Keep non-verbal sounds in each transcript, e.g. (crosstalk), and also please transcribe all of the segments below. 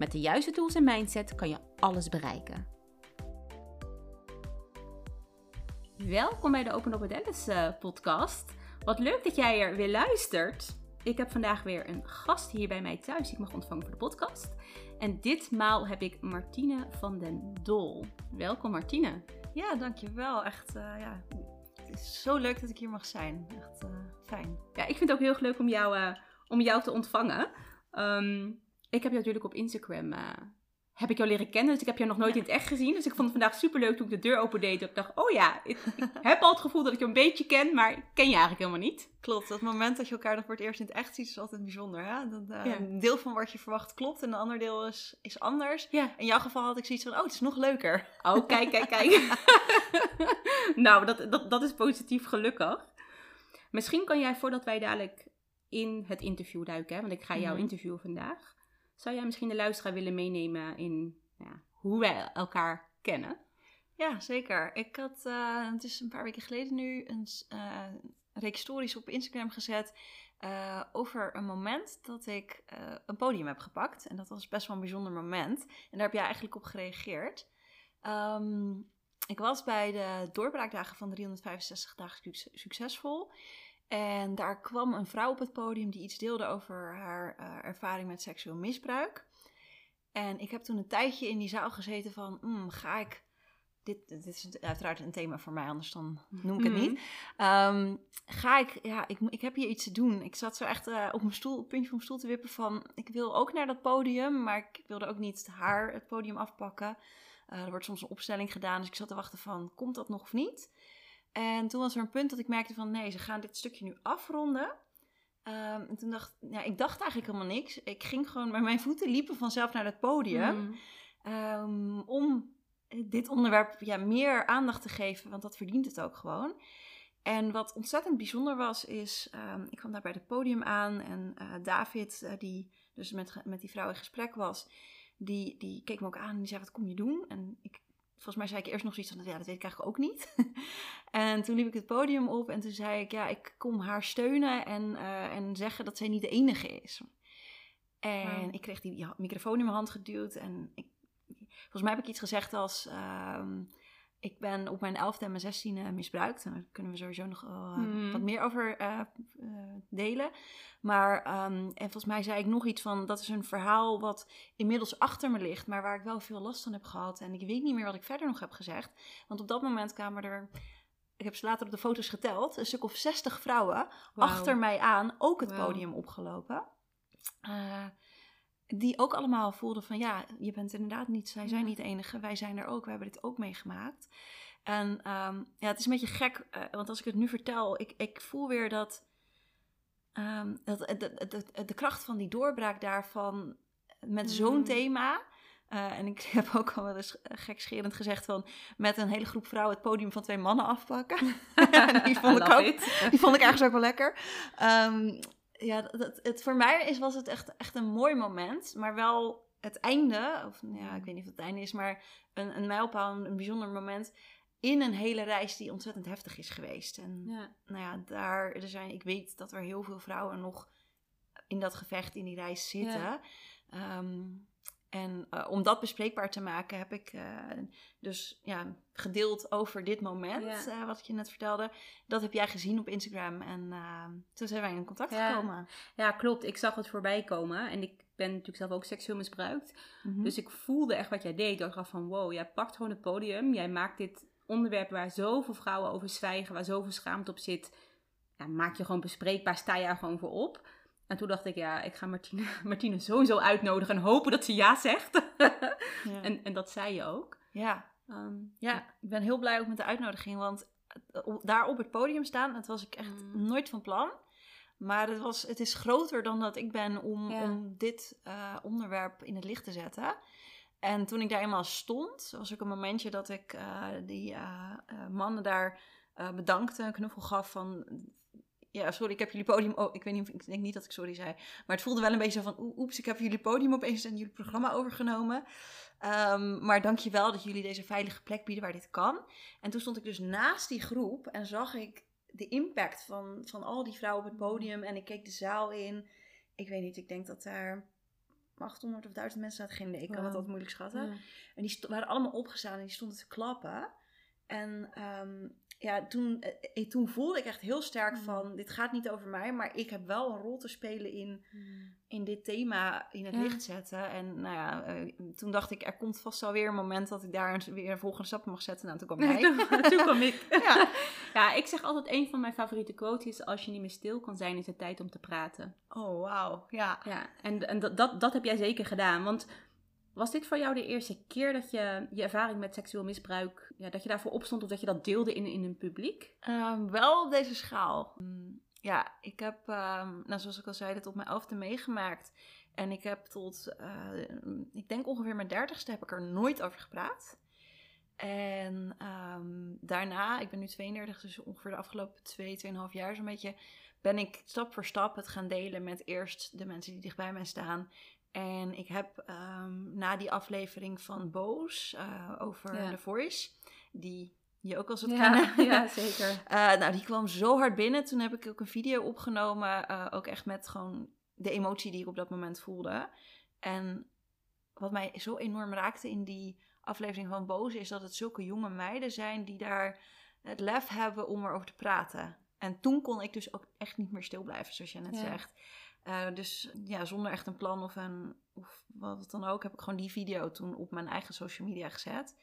Met de juiste tools en mindset kan je alles bereiken. Welkom bij de Open Up with Alice podcast. Wat leuk dat jij er weer luistert. Ik heb vandaag weer een gast hier bij mij thuis die ik mag ontvangen voor de podcast. En ditmaal heb ik Martine van den Dol. Welkom Martine. Ja, dankjewel. Echt, uh, ja, het is zo leuk dat ik hier mag zijn. Echt uh, fijn. Ja, ik vind het ook heel erg leuk om jou, uh, om jou te ontvangen. Um, ik heb jou natuurlijk op Instagram uh, heb ik jou leren kennen. Dus ik heb jou nog nooit in het echt gezien. Dus ik vond het vandaag super leuk toen ik de deur opendeed. Dat ik dacht, oh ja, ik, ik (laughs) heb al het gevoel dat ik je een beetje ken, maar ik ken je eigenlijk helemaal niet. Klopt, dat moment dat je elkaar nog voor het eerst in het echt ziet is altijd bijzonder. Hè? Dat, uh, ja. Een deel van wat je verwacht klopt en een ander deel is, is anders. Ja. In jouw geval had ik zoiets van, oh, het is nog leuker. Oh, kijk, kijk, kijk. (laughs) nou, dat, dat, dat is positief gelukkig. Misschien kan jij, voordat wij dadelijk in het interview duiken, hè, want ik ga jou mm. interviewen vandaag zou jij misschien de luisteraar willen meenemen in ja, hoe wij elkaar kennen? Ja, zeker. Ik had, uh, het is een paar weken geleden nu, een uh, reeks stories op Instagram gezet uh, over een moment dat ik een podium heb gepakt. En dat was best wel een bijzonder moment. En daar heb jij eigenlijk op gereageerd. Um, ik was bij de doorbraakdagen van 365 dagen succesvol. En daar kwam een vrouw op het podium die iets deelde over haar uh, ervaring met seksueel misbruik. En ik heb toen een tijdje in die zaal gezeten van, mm, ga ik... Dit, dit is uiteraard een thema voor mij, anders dan noem ik het niet. Um, ga ik, ja, ik, ik heb hier iets te doen. Ik zat zo echt uh, op mijn stoel, op het puntje van mijn stoel te wippen van, ik wil ook naar dat podium, maar ik wilde ook niet haar het podium afpakken. Uh, er wordt soms een opstelling gedaan, dus ik zat te wachten van, komt dat nog of niet? En toen was er een punt dat ik merkte van nee, ze gaan dit stukje nu afronden. Um, en toen dacht ja, ik dacht eigenlijk helemaal niks. Ik ging gewoon, maar mijn voeten liepen vanzelf naar het podium. Mm. Um, om dit onderwerp ja, meer aandacht te geven, want dat verdient het ook gewoon. En wat ontzettend bijzonder was, is, um, ik kwam daar bij het podium aan en uh, David, uh, die dus met, met die vrouw in gesprek was, die, die keek me ook aan en die zei, wat kom je doen? En ik volgens mij zei ik eerst nog zoiets van, ja, dat weet ik eigenlijk ook niet. (laughs) en toen liep ik het podium op en toen zei ik, ja, ik kom haar steunen en, uh, en zeggen dat zij niet de enige is. En wow. ik kreeg die microfoon in mijn hand geduwd en ik, volgens mij heb ik iets gezegd als, um, ik ben op mijn elfde en mijn zestiende misbruikt. En daar kunnen we sowieso nog uh, hmm. wat meer over uh, uh, delen. Maar, um, en volgens mij zei ik nog iets van, dat is een verhaal wat inmiddels achter me ligt, maar waar ik wel veel last van heb gehad. En ik weet niet meer wat ik verder nog heb gezegd. Want op dat moment kwamen er, ik heb ze later op de foto's geteld, een stuk of 60 vrouwen wow. achter mij aan, ook het wow. podium opgelopen. Die ook allemaal voelden van ja, je bent inderdaad niet, zij zijn niet de enige, wij zijn er ook, wij hebben dit ook meegemaakt. En um, ja, het is een beetje gek, uh, want als ik het nu vertel, ik, ik voel weer dat, um, dat de, de, de, de, kracht van die doorbraak daarvan met mm. zo'n thema. Uh, en ik (laughs) heb ook al wel eens gekscherend gezegd van met een hele groep vrouwen het podium van twee mannen afpakken. (laughs) (laughs) die, vond ik ook, die vond ik ergens ook wel lekker. Um, ja, dat, het, voor mij is, was het echt, echt een mooi moment. Maar wel het einde, of ja, ik weet niet of het, einde is, maar een, een mijlpaal, een, een, bijzonder moment in een hele reis die ontzettend heftig is geweest. En ja. nou ja, daar er zijn, ik weet dat er heel veel vrouwen nog in dat gevecht, in die reis zitten. Ja. Um, en uh, om dat bespreekbaar te maken heb ik uh, dus ja, gedeeld over dit moment, ja. uh, wat ik je net vertelde. Dat heb jij gezien op Instagram en toen zijn wij in contact ja. gekomen. Ja, klopt. Ik zag het voorbij komen en ik ben natuurlijk zelf ook seksueel misbruikt. Mm -hmm. Dus ik voelde echt wat jij deed. Ik dacht van wow, jij pakt gewoon het podium. Jij maakt dit onderwerp waar zoveel vrouwen over zwijgen, waar zoveel schaamte op zit. Ja, maak je gewoon bespreekbaar, sta je er gewoon voor op. En toen dacht ik, ja, ik ga Martine, (laughs) Martine sowieso uitnodigen en hopen dat ze ja zegt. ja. En, en dat zei je ook. Ja. Um, ja, ik ben heel blij ook met de uitnodiging, want daar op het podium staan, dat was ik echt mm. nooit van plan. Maar het, was, het is groter dan dat ik ben om, ja. om dit uh, onderwerp in het licht te zetten. En toen ik daar eenmaal stond, was ook een momentje dat ik uh, die uh, mannen daar bedankte, een knuffel gaf van ja, sorry, ik heb jullie podium. Oh, ik weet niet, ik denk niet dat ik sorry zei. Maar het voelde wel een beetje zo van, oeps, ik heb jullie podium opeens en jullie programma overgenomen. Um, maar dankjewel dat jullie deze veilige plek bieden waar dit kan. En toen stond ik dus naast die groep en zag ik de impact van, van al die vrouwen op het podium. En ik keek de zaal in. Ik weet niet, ik denk dat daar 800 of 1000 mensen zaten. Geen idee, ik kan het altijd moeilijk schatten. En die waren allemaal opgestaan en die stonden te klappen. En um, ja, toen, eh, toen voelde ik echt heel sterk mm. van, dit gaat niet over mij, maar ik heb wel een rol te spelen in, mm. in dit thema in het licht zetten. En nou ja, uh, toen dacht ik, er komt vast wel weer een moment dat ik daar een, weer een volgende stap mag zetten. Nou, toen kwam (laughs) hij. toen, toen kwam ik. (laughs) ja. ja, ik zeg altijd, een van mijn favoriete quotes is, als je niet meer stil kan zijn, is het tijd om te praten. Oh, wauw. Ja. ja. En, en dat, dat, dat heb jij zeker gedaan, want was dit voor jou de eerste keer dat je je ervaring met seksueel misbruik, ja, dat je daarvoor opstond of dat je dat deelde in, in een publiek? Um, wel op deze schaal. Mm, ja, ik heb, um, nou, zoals ik al zei, dit op mijn elfde meegemaakt. En ik heb tot, uh, ik denk ongeveer mijn dertigste, heb ik er nooit over gepraat. En um, daarna, ik ben nu 32, dus ongeveer de afgelopen 2, 2,5 jaar zo'n beetje, ben ik stap voor stap het gaan delen met eerst de mensen die dichtbij mij staan. En ik heb um, na die aflevering van Boos uh, over The Voice, die je ook als het ja, kennen. (laughs) Ja, (laughs) zeker. Uh, nou, die kwam zo hard binnen. Toen heb ik ook een video opgenomen. Uh, ook echt met gewoon de emotie die ik op dat moment voelde. En wat mij zo enorm raakte in die aflevering van Boos... is dat het zulke jonge meiden zijn die daar het lef hebben om erover te praten. En toen kon ik dus ook echt niet meer stil blijven, zoals je net ja. zegt. Uh, dus ja, zonder echt een plan of, een, of wat dan ook, heb ik gewoon die video toen op mijn eigen social media gezet.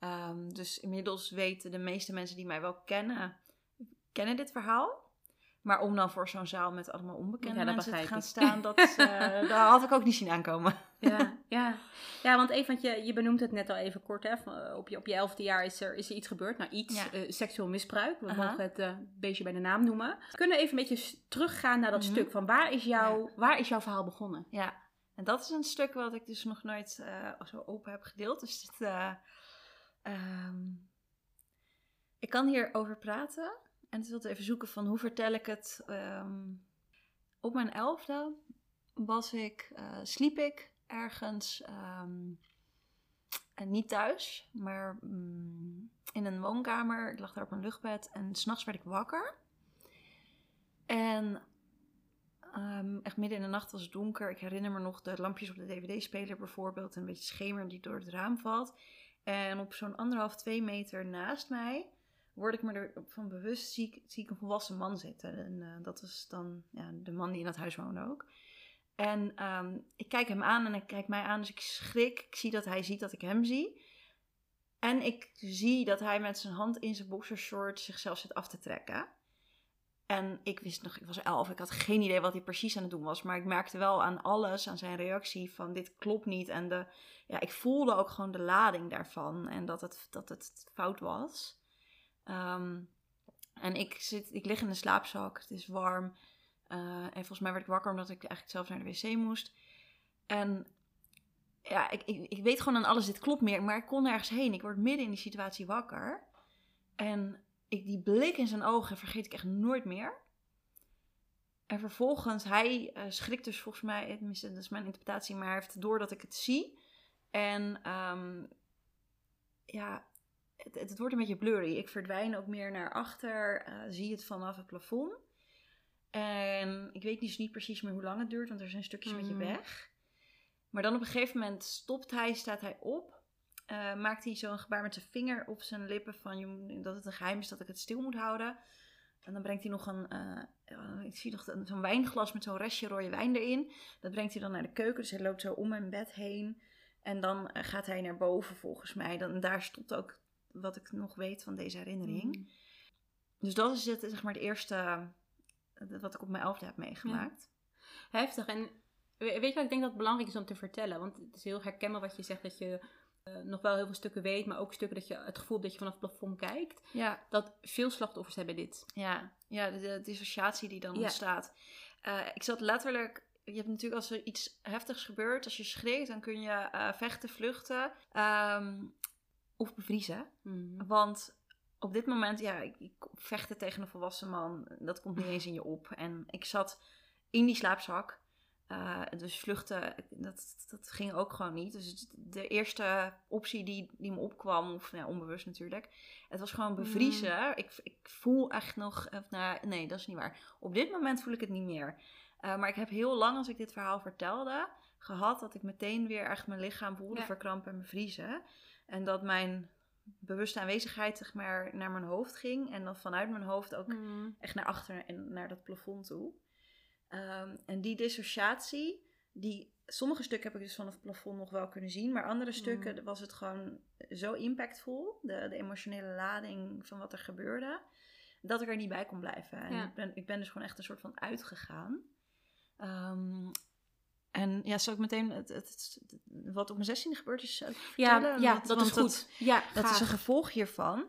Um, dus inmiddels weten de meeste mensen die mij wel kennen, kennen dit verhaal. Maar om dan voor zo'n zaal met allemaal onbekende ja, mensen te gaan staan, dat, uh, (laughs) daar had ik ook niet zien aankomen. Ja, ja. ja want even, want je, je benoemt het net al even kort. Hè, van, op, je, op je elfde jaar is er, is er iets gebeurd. Nou, iets, ja. uh, seksueel misbruik. We uh -huh. mogen het uh, beestje bij de naam noemen. We kunnen even een beetje teruggaan naar dat -hmm. stuk. Van waar is, jouw, ja. waar is jouw verhaal begonnen? Ja, en dat is een stuk wat ik dus nog nooit zo open heb gedeeld. Dus dit, um, ik kan hierover praten. En het wilde even zoeken van hoe vertel ik het. Um, op mijn elfde was ik, sliep ik ergens, en niet thuis, maar um, in een woonkamer. Ik lag daar op een luchtbed en s'nachts werd ik wakker. En um, echt midden in de nacht was het donker. Ik herinner me nog de lampjes op de dvd-speler bijvoorbeeld. En een beetje schemer die door het raam valt. En op zo'n anderhalf, twee meter naast mij word ik me ervan bewust, zie ik, een volwassen man zitten. En uh, dat is dan ja, de man die in dat huis woonde ook. En um, ik kijk hem aan en hij kijkt mij aan, dus ik schrik. Ik zie dat hij ziet dat ik hem zie. En ik zie dat hij met zijn hand in zijn boxershort zichzelf zit af te trekken. En ik wist nog, ik was elf, ik had geen idee wat hij precies aan het doen was. Maar ik merkte wel aan alles, aan zijn reactie van dit klopt niet. En de, ja, ik voelde ook gewoon de lading daarvan en dat het, dat het fout was. Um, en ik, zit, ik lig in de slaapzak, het is warm. Uh, en volgens mij werd ik wakker omdat ik eigenlijk zelf naar de wc moest. En ja, ik, ik, weet gewoon aan alles, dit klopt meer. Maar ik kon nergens heen. Ik word midden in die situatie wakker. En ik, die blik in zijn ogen vergeet ik echt nooit meer. En vervolgens, hij uh, schrikt dus volgens mij, tenminste dat is mijn interpretatie, maar hij heeft door dat ik het zie. En um, ja, het, het, wordt een beetje blurry. Ik verdwijn ook meer naar achter, zie het vanaf het plafond. En ik weet dus niet precies meer hoe lang het duurt, want er zijn stukjes mm. met je mhm. weg. Maar dan op een gegeven moment stopt hij, staat hij op. Uh, maakt hij zo'n gebaar met zijn vinger op zijn lippen van dat het een geheim is dat ik het stil moet houden. En dan brengt hij nog een, uh, ik zie nog zo'n wijnglas met zo'n restje rode wijn erin. Dat brengt hij dan naar de keuken, dus hij loopt zo om mijn bed heen. En dan gaat hij naar boven volgens mij. Dan, daar stopt ook wat ik nog weet van deze herinnering. Mm. Dus dat is het, zeg maar, het eerste eh, wat ik op mijn elfde heb meegemaakt. Ja. Heftig. En weet je wat ik denk dat het belangrijk is om te vertellen? Want het is heel herkenbaar wat je zegt, dat je uh, nog wel heel veel stukken weet, maar ook stukken dat je het gevoel dat je vanaf het plafond kijkt. Ja. Dat veel slachtoffers hebben dit. Ja, ja de, de dissociatie die dan ja. ontstaat. Uh, ik zat letterlijk je hebt natuurlijk als er iets heftigs gebeurt, als je schreeuwt, dan kun je eh, vechten, vluchten ehm, of bevriezen. Mhm. Want op dit moment, ja, ik, ik vechten tegen een volwassen man, dat komt niet eens in je op. En ik zat in die slaapzak. eh, dus vluchten, dat, dat ging ook gewoon niet. Dus de eerste optie die, die me opkwam, of ja, onbewust natuurlijk, het was gewoon bevriezen. Ik, ik voel echt nog, of, nou, nee, dat is niet waar. Op dit moment voel ik het niet meer. Eh, maar ik heb heel lang, als ik dit verhaal vertelde, gehad dat ik meteen weer echt mijn lichaam voelde Ja. verkrampen en bevriezen. En dat mijn bewuste aanwezigheid zeg maar, naar mijn hoofd ging. En dan vanuit mijn hoofd ook Mhm. echt naar achter en naar dat plafond toe. Ehm, en die dissociatie, die, sommige stukken heb ik dus van het plafond nog wel kunnen zien, maar andere stukken Mm. was het gewoon zo impactvol, de, de emotionele lading van wat er gebeurde, dat ik er niet bij kon blijven. En Ja. ik, ben, ik ben dus gewoon echt een soort van uitgegaan. Ehm, en ja, zal ik meteen het, het, het- wat op mijn 16e gebeurd is vertellen? Ja, ja dat is goed. ja, dat is een gevolg hiervan.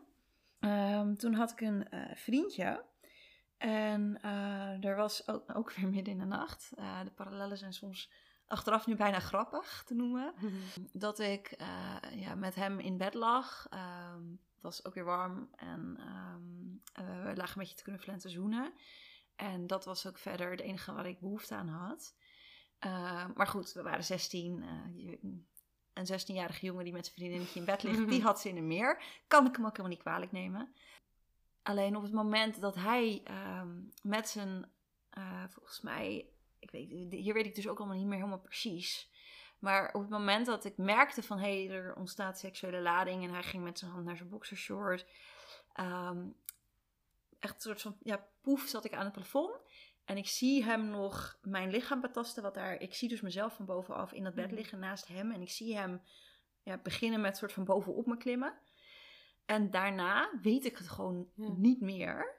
Ehm, toen had ik een eh, vriendje. En eh, er was ook, (laughs) ook weer midden in de nacht. eh, de parallellen zijn soms achteraf nu bijna grappig te noemen. (laughs) Mhm. Dat ik ja, met hem in bed lag. Ehm, het was ook weer warm. En ehm, eh, we lagen een beetje te knuffelen en te zoenen. En dat was ook verder het enige waar ik behoefte aan had. Eh, maar goed, we waren 16. eh, een 16-jarige jongen die met zijn vriendinnetje in bed ligt, (laughs) die had zin in meer. Kan ik hem ook helemaal niet kwalijk nemen. Alleen op het moment dat hij ehm, met zijn, eh, volgens mij, ik weet, hier weet ik dus ook allemaal niet meer helemaal precies. Maar op het moment dat ik merkte van hé, hey, er ontstaat seksuele lading en hij ging met zijn hand naar zijn boxershort. ehm, echt een soort van, ja, poef zat ik aan het plafond. En ik zie hem nog mijn lichaam betasten. Wat daar, ik zie dus mezelf van bovenaf in dat bed Mhm. liggen naast hem. En ik zie hem ja, beginnen met soort van bovenop me klimmen. En daarna weet ik het gewoon Ja. niet meer.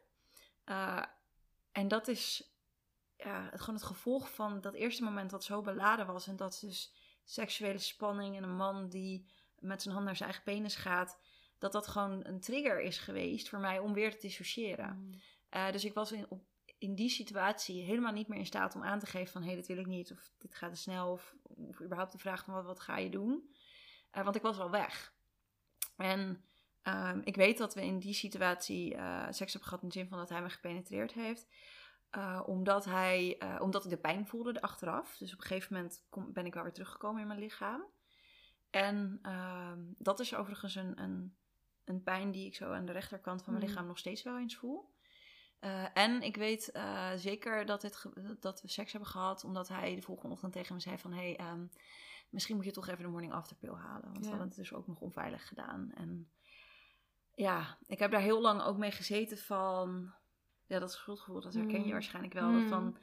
Eh, en dat is ja, het, gewoon het gevolg van dat eerste moment dat zo beladen was. En dat is dus seksuele spanning en een man die met zijn hand naar zijn eigen penis gaat. Dat dat gewoon een trigger is geweest voor mij om weer te dissociëren. Mhm. Eh, dus ik was in, op, in die situatie helemaal niet meer in staat om aan te geven van... hé, hey, dit wil ik niet, of dit gaat te snel, of, of überhaupt de vraag van wat, wat ga je doen? Eh, want ik was al weg. En ehm, ik weet dat we in die situatie eh, seks hebben gehad in de zin van dat hij me gepenetreerd heeft. Eh, omdat, hij, omdat ik de pijn voelde achteraf. Dus op een gegeven moment kom, ben ik wel weer teruggekomen in mijn lichaam. En ehm, dat is overigens een, een, een pijn die ik zo aan de rechterkant van mijn Mhm. lichaam nog steeds wel eens voel. Eh, en ik weet eh, zeker dat, dit dat we seks hebben gehad, omdat hij de volgende ochtend tegen me zei van... Hey, ehm, misschien moet je toch even de morning after pill halen. Want we Ja. hadden het dus ook nog onveilig gedaan. En ja, ik heb daar heel lang ook mee gezeten van... Ja, dat schuldgevoel, dat herken je Mm. waarschijnlijk wel. Mm. Van,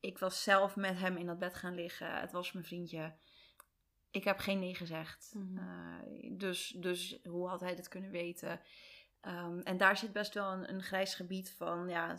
ik was zelf met hem in dat bed gaan liggen. Het was mijn vriendje. Ik heb geen nee gezegd. Mhm. Eh, dus, dus hoe had hij dit kunnen weten? Ehm, en daar zit best wel een, een grijs gebied van. Ja,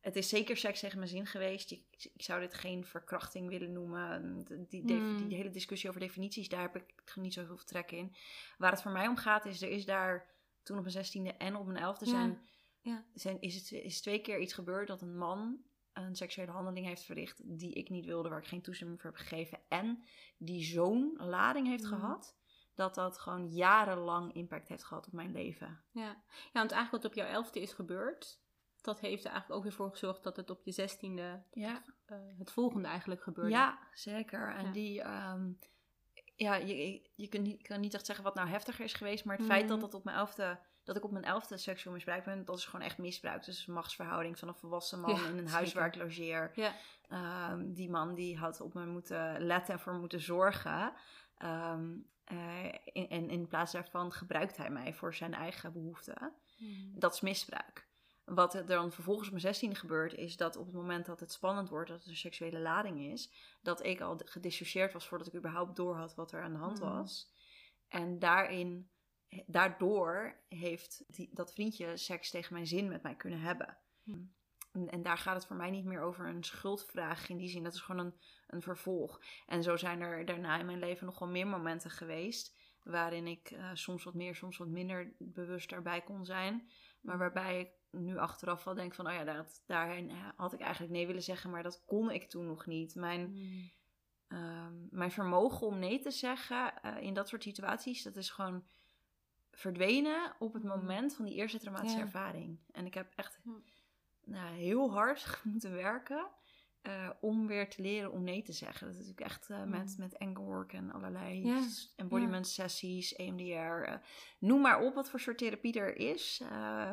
het is zeker seks tegen mijn zin geweest. Ik, ik zou dit geen verkrachting willen noemen. Die, die, Mm. die hele discussie over definities, daar heb ik niet zoveel vertrek in. Waar het voor mij om gaat, is er is daar toen op mijn zestiende en op mijn elfde Ja. zijn, Ja. zijn, is, het, is twee keer iets gebeurd dat een man een seksuele handeling heeft verricht die ik niet wilde, waar ik geen toestemming voor heb gegeven. En die zo'n lading heeft Mm. gehad, dat dat gewoon jarenlang impact heeft gehad op mijn leven. Ja. ja, want eigenlijk wat op jouw elfde is gebeurd, dat heeft er eigenlijk ook weer voor gezorgd dat het op je zestiende Ja, eh, het volgende eigenlijk gebeurde. ja zeker. En Ja. die, ehm, ja, je, je kunt niet, kan niet echt zeggen wat nou heftiger is geweest, maar het feit dat, Mhm. dat, op mijn elfde, dat ik op mijn elfde seksueel misbruikt ben, dat is gewoon echt misbruik. Dus een machtsverhouding van een volwassen man Ja, in een huis waar ik logeer. Ja. Ehm, die man die had op me moeten letten en voor me moeten zorgen. Ehm, eh, in- en in plaats daarvan gebruikt hij mij voor zijn eigen behoeften. Mhm. Dat is misbruik. Wat er dan vervolgens op mijn 16e gebeurt, is dat op het moment dat het spannend wordt, dat het een seksuele lading is, dat ik al gedissocieerd was voordat ik überhaupt door had wat er aan de hand Mhm. was. En daarin, daardoor heeft die, dat vriendje seks tegen mijn zin met mij kunnen hebben. En, en daar gaat het voor mij niet meer over een schuldvraag in die zin. Dat is gewoon een, een vervolg. En zo zijn er daarna in mijn leven nog wel meer momenten geweest. Waarin ik eh, soms wat meer, soms wat minder bewust daarbij kon zijn. Maar waarbij ik nu achteraf wel denk van, oh ja, dat, daarin had ik eigenlijk nee willen zeggen, maar dat kon ik toen nog niet. Mijn, Mm. ehm, mijn vermogen om nee te zeggen eh, in dat soort situaties, dat is gewoon verdwenen op het Mm. moment van die eerste traumatische Ja. ervaring. En ik heb echt Ja. Nou, heel hard (laughs) moeten werken eh, om weer te leren om nee te zeggen. Dat is natuurlijk echt eh, met, met anger work en allerlei s- embodiment sessies, EMDR. eh, noem maar op wat voor soort therapie er is.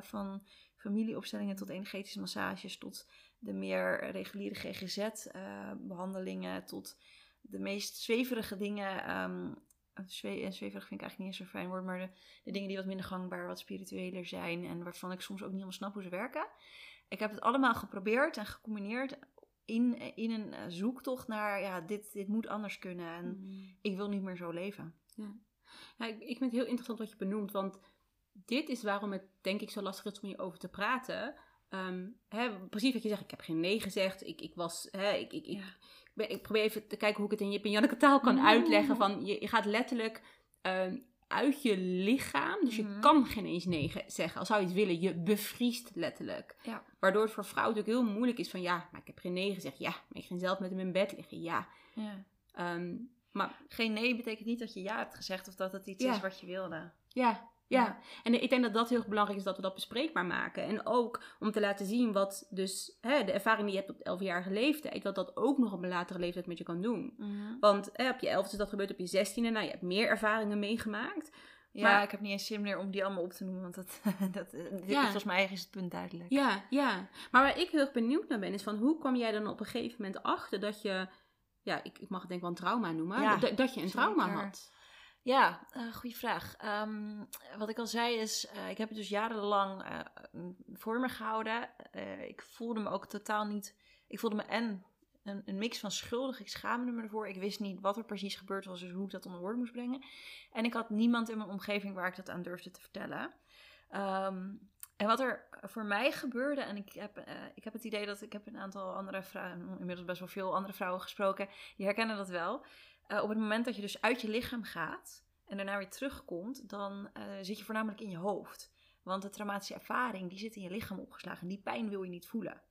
van familieopstellingen tot energetische massages, tot de meer reguliere GGZ-behandelingen, tot de meest zweverige dingen. zwe- en zweverig vind ik eigenlijk niet eens zo'n fijn woord, maar de, de dingen die wat minder gangbaar, wat spiritueler zijn en waarvan ik soms ook niet helemaal snap hoe ze werken. Ik heb het allemaal geprobeerd en gecombineerd in, in een eh, zoektocht naar, ja, dit, dit moet anders kunnen en Mm. ik wil niet meer zo leven. Ja, ik, ik vind het heel interessant wat je benoemt, want dit is waarom het denk ik zo lastig is om hierover te praten. Ehm, hè, precies wat je zegt, ik heb geen nee gezegd. Ik, ik, was, hè, ik, ik, ik, Ja. ik, ben- ik probeer even te kijken hoe ik het in Jip en Janneke taal kan Mm. uitleggen. Van, je, je gaat letterlijk ehm, uit je lichaam, dus je Mhm. kan geen eens nee ge- zeggen. Als zou je het willen, je bevriest letterlijk. Ja. Waardoor het voor vrouwen natuurlijk heel moeilijk is van, ja, maar ik heb geen nee gezegd. Ja, maar ik ging zelf met hem in bed liggen. Ja. Ja. Ehm, maar Geen nee betekent niet dat je ja hebt gezegd of dat het iets Ja. is wat je wilde. Ja, ja. En ik denk dat dat heel erg belangrijk is dat we dat bespreekbaar maken. En ook om te laten zien wat dus hè, de ervaring die je hebt op 11-jarige leeftijd, wat dat ook nog op een latere leeftijd met je kan doen. Want hè, op je 11 is dat gebeurd op je 16e. Nou, je hebt meer ervaringen meegemaakt. Ja, Maar- ik heb niet eens zin meer om die allemaal op te noemen, want dat, (laughs) dat, Ja. volgens mij is het punt duidelijk. Ja, ja. Maar waar ik heel erg benieuwd naar ben, is van hoe kwam jij dan op een gegeven moment achter dat je, ja, ik, ik mag het denk ik wel een trauma noemen, Ja, dat, dat je een trauma had. Ja, eh goede vraag. Ehm, wat ik al zei is, eh, ik heb het dus jarenlang eh, voor me gehouden. Eh, ik voelde me ook totaal niet, ik voelde me en een, een mix van schuldig, ik schaamde me ervoor. Ik wist niet wat er precies gebeurd was, dus hoe ik dat onder woorden moest brengen. En ik had niemand in mijn omgeving waar ik dat aan durfde te vertellen. Ehm, en wat er voor mij gebeurde, en ik heb, ik heb het idee dat ik heb een aantal andere vrouwen, inmiddels best wel veel andere vrouwen gesproken, die herkennen dat wel. Eh, op het moment dat je dus uit je lichaam gaat en daarna weer terugkomt, dan eh, zit je voornamelijk in je hoofd. Want de traumatische ervaring, die zit in je lichaam opgeslagen. En die pijn wil je niet voelen.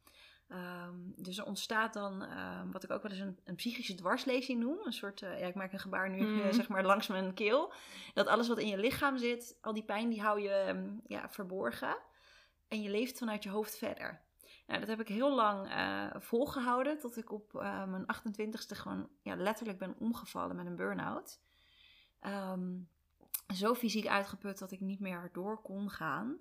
Ehm, dus er ontstaat dan, ehm, wat ik ook wel eens een, een psychische dwarslezing noem. Een soort, eh, ja, ik maak een gebaar nu, Mhm. zeg maar, langs mijn keel. Dat alles wat in je lichaam zit, al die pijn, die hou je ehm, ja, verborgen. En je leeft vanuit je hoofd verder. Nou, dat heb ik heel lang eh, volgehouden. Tot ik op eh, mijn 28ste gewoon ja, letterlijk ben omgevallen met een burn-out. Ehm, zo fysiek uitgeput dat ik niet meer door kon gaan.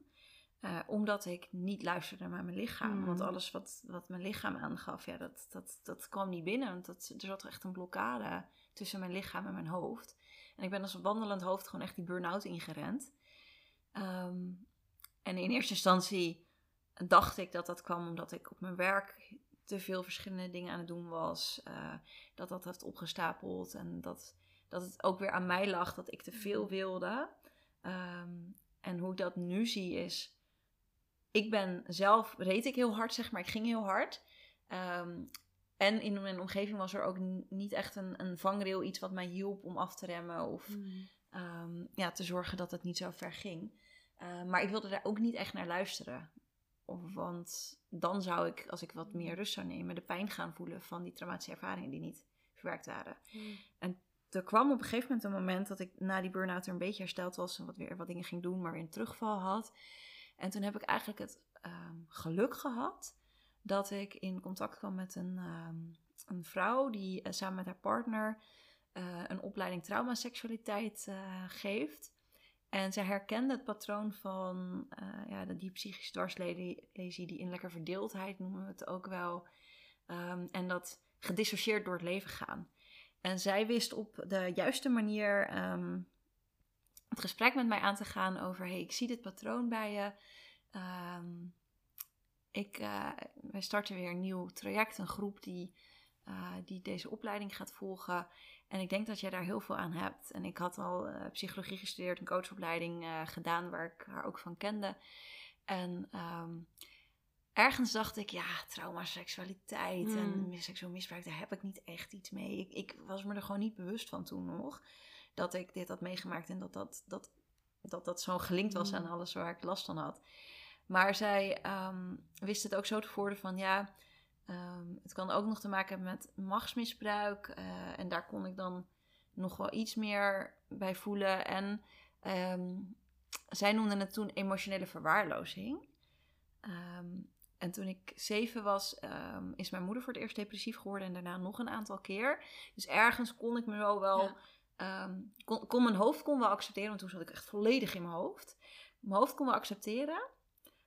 Eh, omdat ik niet luisterde naar mijn lichaam. Mm. Want alles wat, wat mijn lichaam aangaf, ja, dat, dat, dat kwam niet binnen. Want dat, er zat echt een blokkade tussen mijn lichaam en mijn hoofd. En ik ben als wandelend hoofd gewoon echt die burn-out ingerend. Ehm, en in eerste instantie dacht ik dat dat kwam omdat ik op mijn werk te veel verschillende dingen aan het doen was. eh, dat dat heeft opgestapeld en dat, dat het ook weer aan mij lag dat ik te veel wilde. Ehm, en hoe ik dat nu zie is, ik ben zelf, reed ik heel hard zeg maar, ik ging heel hard. Ehm, en in mijn omgeving was er ook niet echt een, een vangrail, iets wat mij hielp om af te remmen of Mm. ehm, ja, te zorgen dat het niet zo ver ging. Maar ik wilde daar ook niet echt naar luisteren. Want dan zou ik, als ik wat meer rust zou nemen, de pijn gaan voelen van die traumatische ervaringen die niet verwerkt waren. Er kwam op een gegeven moment een moment dat ik na die burn-out er een beetje hersteld was en wat weer wat dingen ging doen, maar weer een terugval had. En toen heb ik eigenlijk het ehm, geluk gehad dat ik in contact kwam met een, ehm, een vrouw die eh, samen met haar partner eh, een opleiding traumaseksualiteit eh geeft. En zij herkende het patroon van eh, ja, die psychische dwarslesie, die innerlijke verdeeldheid noemen we het ook wel. Ehm, en dat gedissocieerd door het leven gaan. En zij wist op de juiste manier ehm, het gesprek met mij aan te gaan over: hey, ik zie dit patroon bij je. Ehm, ik, eh, wij starten weer een nieuw traject, een groep die, eh, die deze opleiding gaat volgen. En ik denk dat jij daar heel veel aan hebt. En ik had al eh, psychologie gestudeerd, een coachopleiding eh, gedaan waar ik haar ook van kende. En ehm, ergens dacht ik, ja, trauma, seksualiteit Mm. en mis- seksueel misbruik, daar heb ik niet echt iets mee. Ik, ik was me er gewoon niet bewust van toen nog. Dat ik dit had meegemaakt en dat dat, dat, dat, dat zo gelinkt was Mm. aan alles waar ik last van had. Maar zij ehm, wist het ook zo te voeren van ja, ehm, het kan ook nog te maken hebben met machtsmisbruik. eh, en daar kon ik dan nog wel iets meer bij voelen. En ehm, zij noemde het toen emotionele verwaarlozing. Ehm, en toen ik zeven was, is mijn moeder voor het eerst depressief geworden en daarna nog een aantal keer. Dus ergens kon ik me wel wel, Ja. kon, kon mijn hoofd kon wel accepteren, want toen zat ik echt volledig in mijn hoofd. Mijn hoofd kon wel accepteren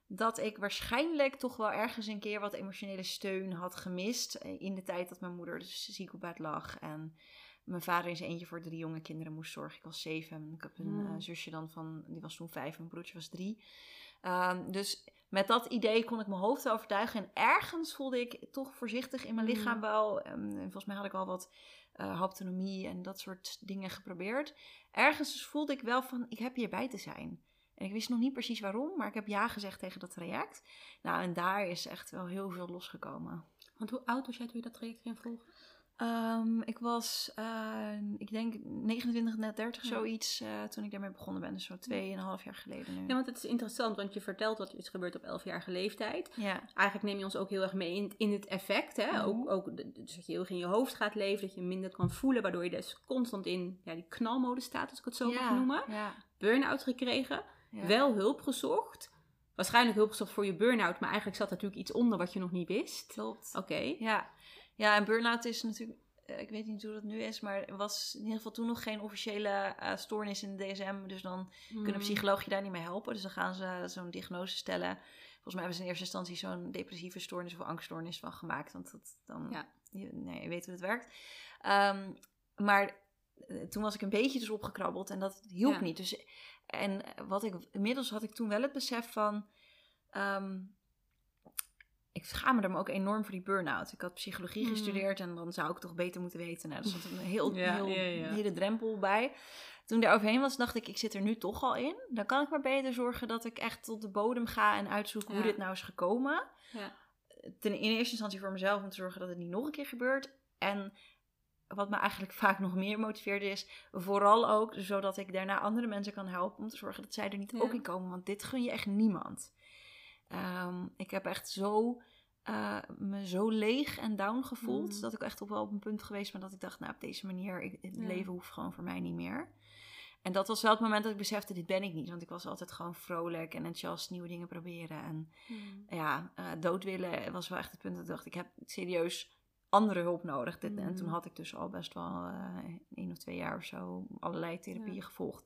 dat ik waarschijnlijk toch wel ergens een keer wat emotionele steun had gemist eh, in de tijd dat mijn moeder dus ziek op bed lag en mijn vader in zijn eentje voor drie jonge kinderen moest zorgen. Ik was zeven en ik heb een Hmm. eh, zusje dan van, die was toen vijf en mijn broertje was drie. Ehm, dus met dat idee kon ik mijn hoofd overtuigen. En ergens voelde ik toch voorzichtig in mijn Mhm. lichaam wel. ehm, en volgens mij had ik al wat eh haptonomie en dat soort dingen geprobeerd. Ergens dus voelde ik wel van, ik heb hierbij te zijn. En ik wist nog niet precies waarom, maar ik heb ja gezegd tegen dat traject. Nou, en daar is echt wel heel veel losgekomen. Want hoe oud was jij toen je dat traject ging volgen? Ehm, ik was, eh, ik denk 29, net 30, Ja. zoiets, eh, toen ik daarmee begonnen ben. Dus zo tweeënhalf jaar geleden nu. Ja, want het is interessant, want je vertelt dat iets gebeurt op 11-jarige leeftijd. Ja, Eigenlijk neem je ons ook heel erg mee in, in het effect. Hè? Mhm. Ook, ook dus dat je heel erg in je hoofd gaat leven, dat je minder kan voelen, waardoor je dus constant in ja, die knalmodus staat, als ik het zo mag noemen. Burn-out gekregen, ja. wel hulp gezocht. Waarschijnlijk hulp gezocht voor je burn-out, maar eigenlijk zat er natuurlijk iets onder wat je nog niet wist. klopt. Oké. Ja. ja, en burn-out is natuurlijk, eh, ik weet niet hoe dat nu is, maar er was in ieder geval toen nog geen officiële eh, stoornis in de DSM. Dus dan kunnen Mm. psychologen je daar niet mee helpen. Dus dan gaan ze zo'n diagnose stellen. Volgens mij hebben ze in eerste instantie zo'n depressieve stoornis of angststoornis van gemaakt. Want dat dan, Ja. je, nee, je weet hoe het werkt. Ehm, maar toen was ik een beetje dus opgekrabbeld en dat hielp Ja. niet. Dus, en wat ik, inmiddels had ik toen wel het besef van... ehm, ik schaamde me ook enorm voor die burn-out. Ik had psychologie Hmm. gestudeerd en dan zou ik toch beter moeten weten. Nou, er stond een heel, Ja, heel, ja, hele drempel bij. Toen ik daar overheen was, dacht ik, ik zit er nu toch al in. Dan kan ik maar beter zorgen dat ik echt tot de bodem ga en uitzoek hoe dit nou is gekomen. Ja. Ten, in eerste instantie voor mezelf om te zorgen dat het niet nog een keer gebeurt. En wat me eigenlijk (laughs) vaak nog meer motiveerde is, vooral ook zodat ik daarna andere mensen kan helpen om te zorgen dat zij er niet Ja. ook in komen. Want dit gun je echt niemand. Ehm, ik heb echt zo, eh, me zo leeg en down gevoeld. Mhm. Dat ik echt op wel op een punt geweest ben dat ik dacht, nou op deze manier, ik, het Ja. leven hoeft gewoon voor mij niet meer. En dat was wel het moment dat ik besefte, dit ben ik niet. Want ik was altijd gewoon vrolijk en enthousiast nieuwe dingen proberen. En Mm. ja, eh, dood willen was wel echt het punt dat ik dacht, ik heb serieus andere hulp nodig. Dit, En toen had ik dus al best wel eh één of twee jaar of zo allerlei therapieën Ja. gevolgd.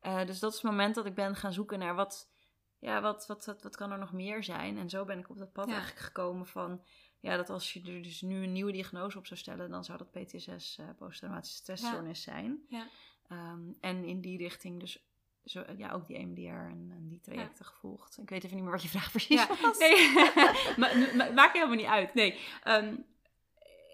Eh, dus dat is het moment dat ik ben gaan zoeken naar wat, ja, wat, wat, wat, wat kan er nog meer zijn. En zo ben ik op dat pad Ja. eigenlijk gekomen van, ja, dat als je er dus nu een nieuwe diagnose op zou stellen, dan zou dat PTSS, eh posttraumatische stressstoornis zijn. Ja. Ehm, en in die richting dus zo, ja, ook die EMDR en, en die trajecten gevolgd. Ik weet even niet meer wat je vraag precies Ja, was. (laughs) nee, (laughs) maar, maar- maakt helemaal niet uit. Nee, Ehm,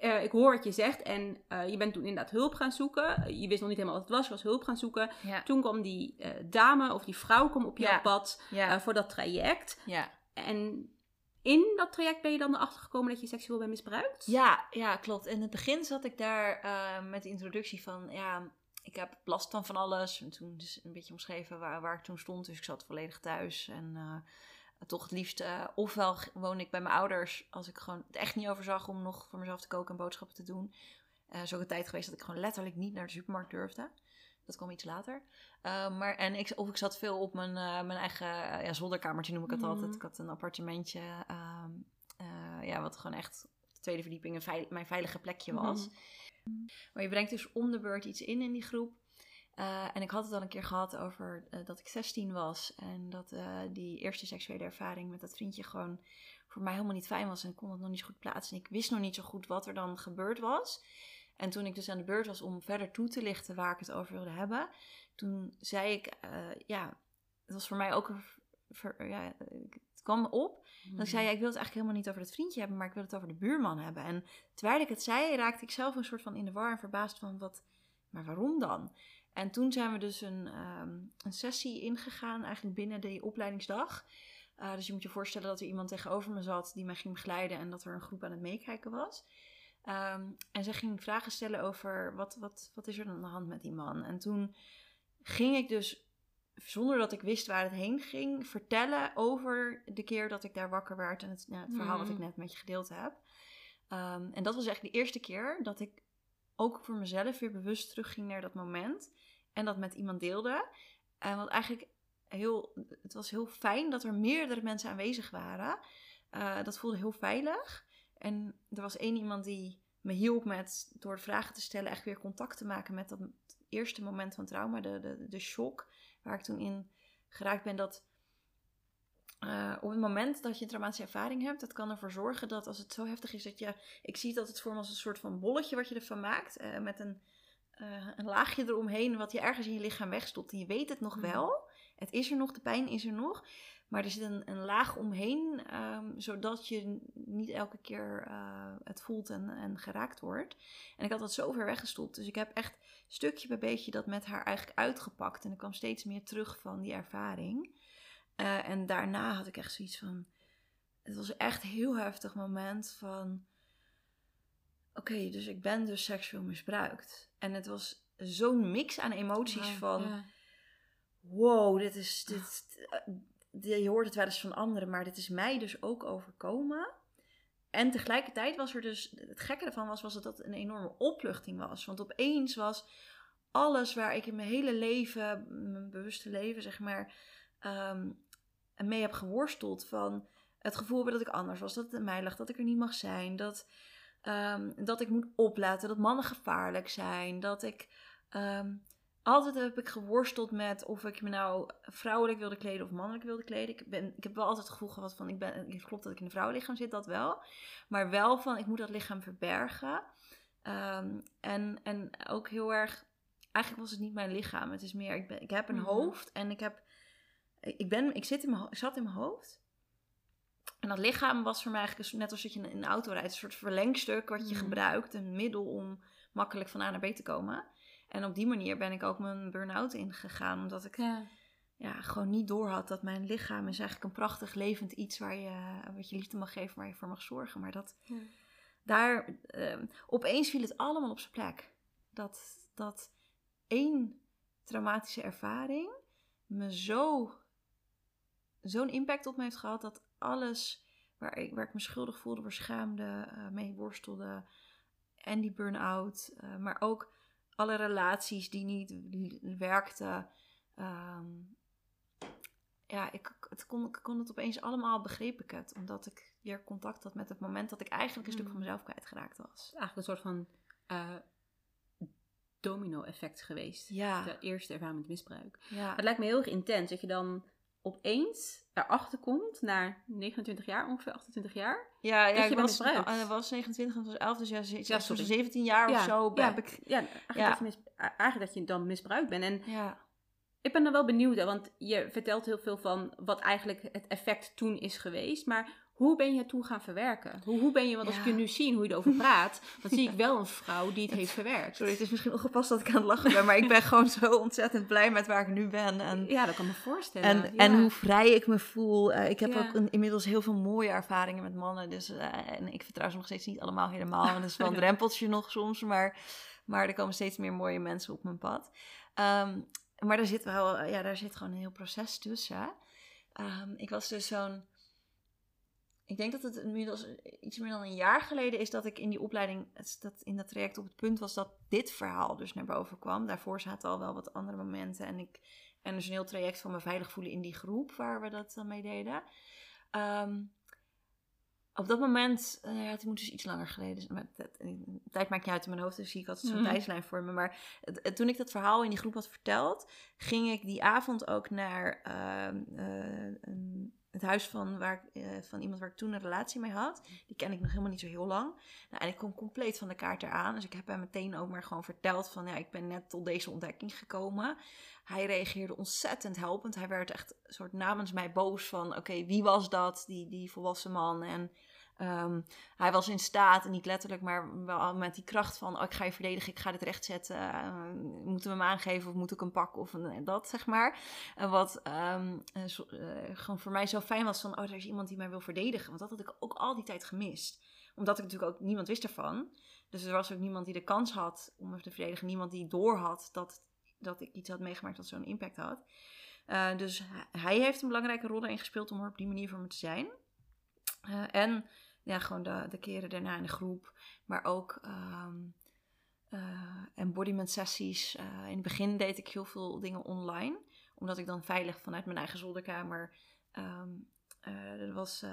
eh, ik hoor wat je zegt en eh, je bent toen inderdaad hulp gaan zoeken. Je wist nog niet helemaal wat het was, je was hulp gaan zoeken. Ja, Toen kwam die eh, dame of die vrouw kwam op jouw Ja. pad ja, voor dat traject. ja. En in dat traject ben je dan erachter gekomen dat je seksueel bent misbruikt? Ja, ja, klopt. In het begin zat ik daar met de introductie van, ja, ik heb last van van alles. En toen dus een beetje omschreven waar, waar ik toen stond. Dus ik zat volledig thuis en toch het liefst, eh, ofwel woonde ik bij mijn ouders als ik gewoon het echt niet overzag om nog voor mezelf te koken en boodschappen te doen. Eh zo een tijd geweest dat ik gewoon letterlijk niet naar de supermarkt durfde. Dat kwam iets later. Eh, maar, en ik, of ik zat veel op mijn, eh, mijn eigen ja, zolderkamertje, noem ik het Mhm. altijd. Ik had een appartementje, ehm, eh, ja, wat gewoon echt de tweede verdieping een veil- mijn veilige plekje was. Mhm. Maar je brengt dus om de beurt iets in in die groep. Eh, en ik had het al een keer gehad over eh, dat ik 16 was. En dat eh, die eerste seksuele ervaring met dat vriendje gewoon voor mij helemaal niet fijn was. En ik kon het nog niet zo goed plaatsen. En ik wist nog niet zo goed wat er dan gebeurd was. En toen ik dus aan de beurt was om verder toe te lichten waar ik het over wilde hebben. Toen zei ik, ja, het was voor mij ook een... ver- ja, het kwam me op dat ik zei, ja, ik wil het eigenlijk helemaal niet over het vriendje hebben, maar ik wil het over de buurman hebben. En terwijl ik het zei, raakte ik zelf een soort van in de war en verbaasd van, wat, maar waarom dan? En toen zijn we dus een, ehm, een sessie ingegaan, eigenlijk binnen die opleidingsdag. Eh, dus je moet je voorstellen dat er iemand tegenover me zat die mij ging begeleiden en dat er een groep aan het meekijken was. Ehm, en zij ging vragen stellen over wat, wat, wat is er aan de hand met die man. En toen ging ik dus zonder dat ik wist waar het heen ging, vertellen over de keer dat ik daar wakker werd en het, het verhaal wat ik Mm. net met je gedeeld heb. Ehm, en dat was eigenlijk de eerste keer dat ik ook voor mezelf weer bewust terugging naar dat moment en dat met iemand deelde. En wat eigenlijk heel, het was heel fijn dat er meerdere mensen aanwezig waren. Eh, dat voelde heel veilig. En er was één iemand die me hielp met, door vragen te stellen, echt weer contact te maken met dat eerste moment van trauma, de, de, de shock waar ik toen in geraakt ben. Dat eh, op het moment dat je een traumatische ervaring hebt, dat kan ervoor zorgen dat als het zo heftig is dat je, ik zie dat het voor me als een soort van bolletje wat je ervan maakt, eh, met een, eh, een laagje eromheen wat je ergens in je lichaam wegstopt. En je weet het nog Mhm. wel, het is er nog, de pijn is er nog, maar er zit een, een laag omheen, ehm, zodat je niet elke keer het voelt en, en geraakt wordt. En ik had dat zo ver weggestopt, dus ik heb echt stukje bij beetje dat met haar eigenlijk uitgepakt. En er kwam steeds meer terug van die ervaring. Eh, en daarna had ik echt zoiets van. Het was echt een heel heftig moment van. Oké, dus ik ben dus seksueel misbruikt. En het was zo'n mix aan emoties van. Wow, dit is. Dit, eh, je hoort het wel eens van anderen, maar dit is mij dus ook overkomen. En tegelijkertijd was er dus. Het gekke ervan was, was dat het een enorme opluchting was. Want opeens was alles waar ik in mijn hele leven, mijn bewuste leven, zeg maar. ehm, mee heb geworsteld. Van het gevoel hebben dat ik anders was, dat het in mij lag, dat ik er niet mag zijn, dat, ehm, dat ik moet opletten, dat mannen gevaarlijk zijn, dat ik. ehm, altijd heb ik geworsteld met of ik me nou vrouwelijk wilde kleden of mannelijk wilde kleden. Ik, ben, ik heb wel altijd het gevoel gehad van, ik ben, het klopt dat ik in een vrouwenlichaam zit, dat wel. Maar wel van, ik moet dat lichaam verbergen. Ehm, en, en ook heel erg, eigenlijk was het niet mijn lichaam. Het is meer, ik, ben, ik heb een Mhm. hoofd en ik heb, ik ben, ik zit in mijn, ik zat in mijn hoofd. En dat lichaam was voor mij eigenlijk net als dat je in een auto rijdt, een soort verlengstuk wat je Mhm. gebruikt, een middel om makkelijk van A naar B te komen. En op die manier ben ik ook mijn burn-out ingegaan, omdat ik Ja. ja, gewoon niet doorhad dat mijn lichaam is eigenlijk een prachtig levend iets waar je, wat je liefde mag geven, waar je voor mag zorgen. Maar dat, Ja. daar, eh, opeens viel het allemaal op zijn plek. Dat, dat één traumatische ervaring me zo, zo'n impact op me heeft gehad dat alles waar ik, waar ik me schuldig voelde, waar schaamde, eh, mee worstelde en die burn-out, eh, maar ook alle relaties die niet werkten. ehm, ja, ik, het kon, ik kon het opeens allemaal begreep ik het. Omdat ik weer contact had met het moment dat ik eigenlijk een stuk van Mhm. mezelf kwijtgeraakt was. Eigenlijk een soort van eh, domino-effect geweest. Ja, De eerste ervaring met misbruik. ja. Het lijkt me heel erg intens dat je dan opeens erachter komt, na 29 jaar, ongeveer 28 jaar. Ja, ja je ik bent was, misbruikt. eh, was 29 en was 11, dus ja, ze- Ja, zo'n sorry. 17 jaar of Ja, zo ja. heb ik... Ja, eigenlijk, Ja. Dat je mis- eigenlijk dat je dan misbruikt bent. En Ja, ik ben dan wel benieuwd, want je vertelt heel veel van wat eigenlijk het effect toen is geweest. Maar hoe ben je het toen gaan verwerken? Hoe, hoe ben je, want als Ja. ik je nu zie hoe je erover (laughs) praat, dan zie ik wel een vrouw die het heeft verwerkt. sorry, het is misschien ongepast dat ik aan het lachen ben, maar ik ben gewoon zo ontzettend blij met waar ik nu ben. En, Ja, dat kan me voorstellen. en, ja. en hoe vrij ik me voel. Eh, ik heb Ja. ook een- inmiddels heel veel mooie ervaringen met mannen. Dus, eh, en ik vertrouw ze nog steeds niet allemaal helemaal. En dat is wel een (laughs) drempeltje nog soms. Maar, maar er komen steeds meer mooie mensen op mijn pad. Ehm, maar daar zit, wel, ja, daar zit gewoon een heel proces tussen. Ehm, ik was dus zo'n... Ik denk dat het inmiddels iets meer dan een jaar geleden is dat ik in die opleiding, dat in dat traject op het punt was dat dit verhaal dus naar boven kwam. Daarvoor zaten al wel wat andere momenten en ik en dus een heel traject van me veilig voelen in die groep waar we dat dan mee deden. Ehm, op dat moment, eh, ja, het moet dus iets langer geleden zijn. Maar het- het- tijd maakt niet uit in mijn hoofd, dus zie ik altijd zo'n Mhm. tijdslijn voor me. Maar het- het- toen ik dat verhaal in die groep had verteld, ging ik die avond ook naar ehm, eh, een- het huis van, waar, eh, van iemand waar ik toen een relatie mee had. Die ken ik nog helemaal niet zo heel lang. Nou, en ik kom compleet van de kaart eraan. Dus ik heb hem meteen ook maar gewoon verteld van... ja, ik ben net tot deze ontdekking gekomen. Hij reageerde ontzettend helpend. Hij werd echt een soort namens mij boos van... oké, wie was dat, die, die volwassen man? En ehm, hij was in staat, niet letterlijk... maar wel met die kracht van... oh, ik ga je verdedigen, ik ga dit rechtzetten. Uh, moeten we hem aangeven of moet ik hem pakken? Of dat, zeg maar. En wat ehm, eh, eh, gewoon voor mij zo fijn was van... oh, er is iemand die mij wil verdedigen. Want dat had ik ook al die tijd gemist omdat ik natuurlijk ook niemand wist ervan. Dus er was ook niemand die de kans had om me te verdedigen. Niemand die door had dat, dat ik iets had meegemaakt dat zo'n impact had. Eh, dus hij- heeft een belangrijke rol daarin gespeeld om er op die manier voor me te zijn. Eh, en ja, gewoon de, de keren daarna in de groep. Maar ook ehm eh, embodiment sessies. Eh, in het begin deed ik heel veel dingen online. Omdat ik dan veilig vanuit mijn eigen zolderkamer... eh, er was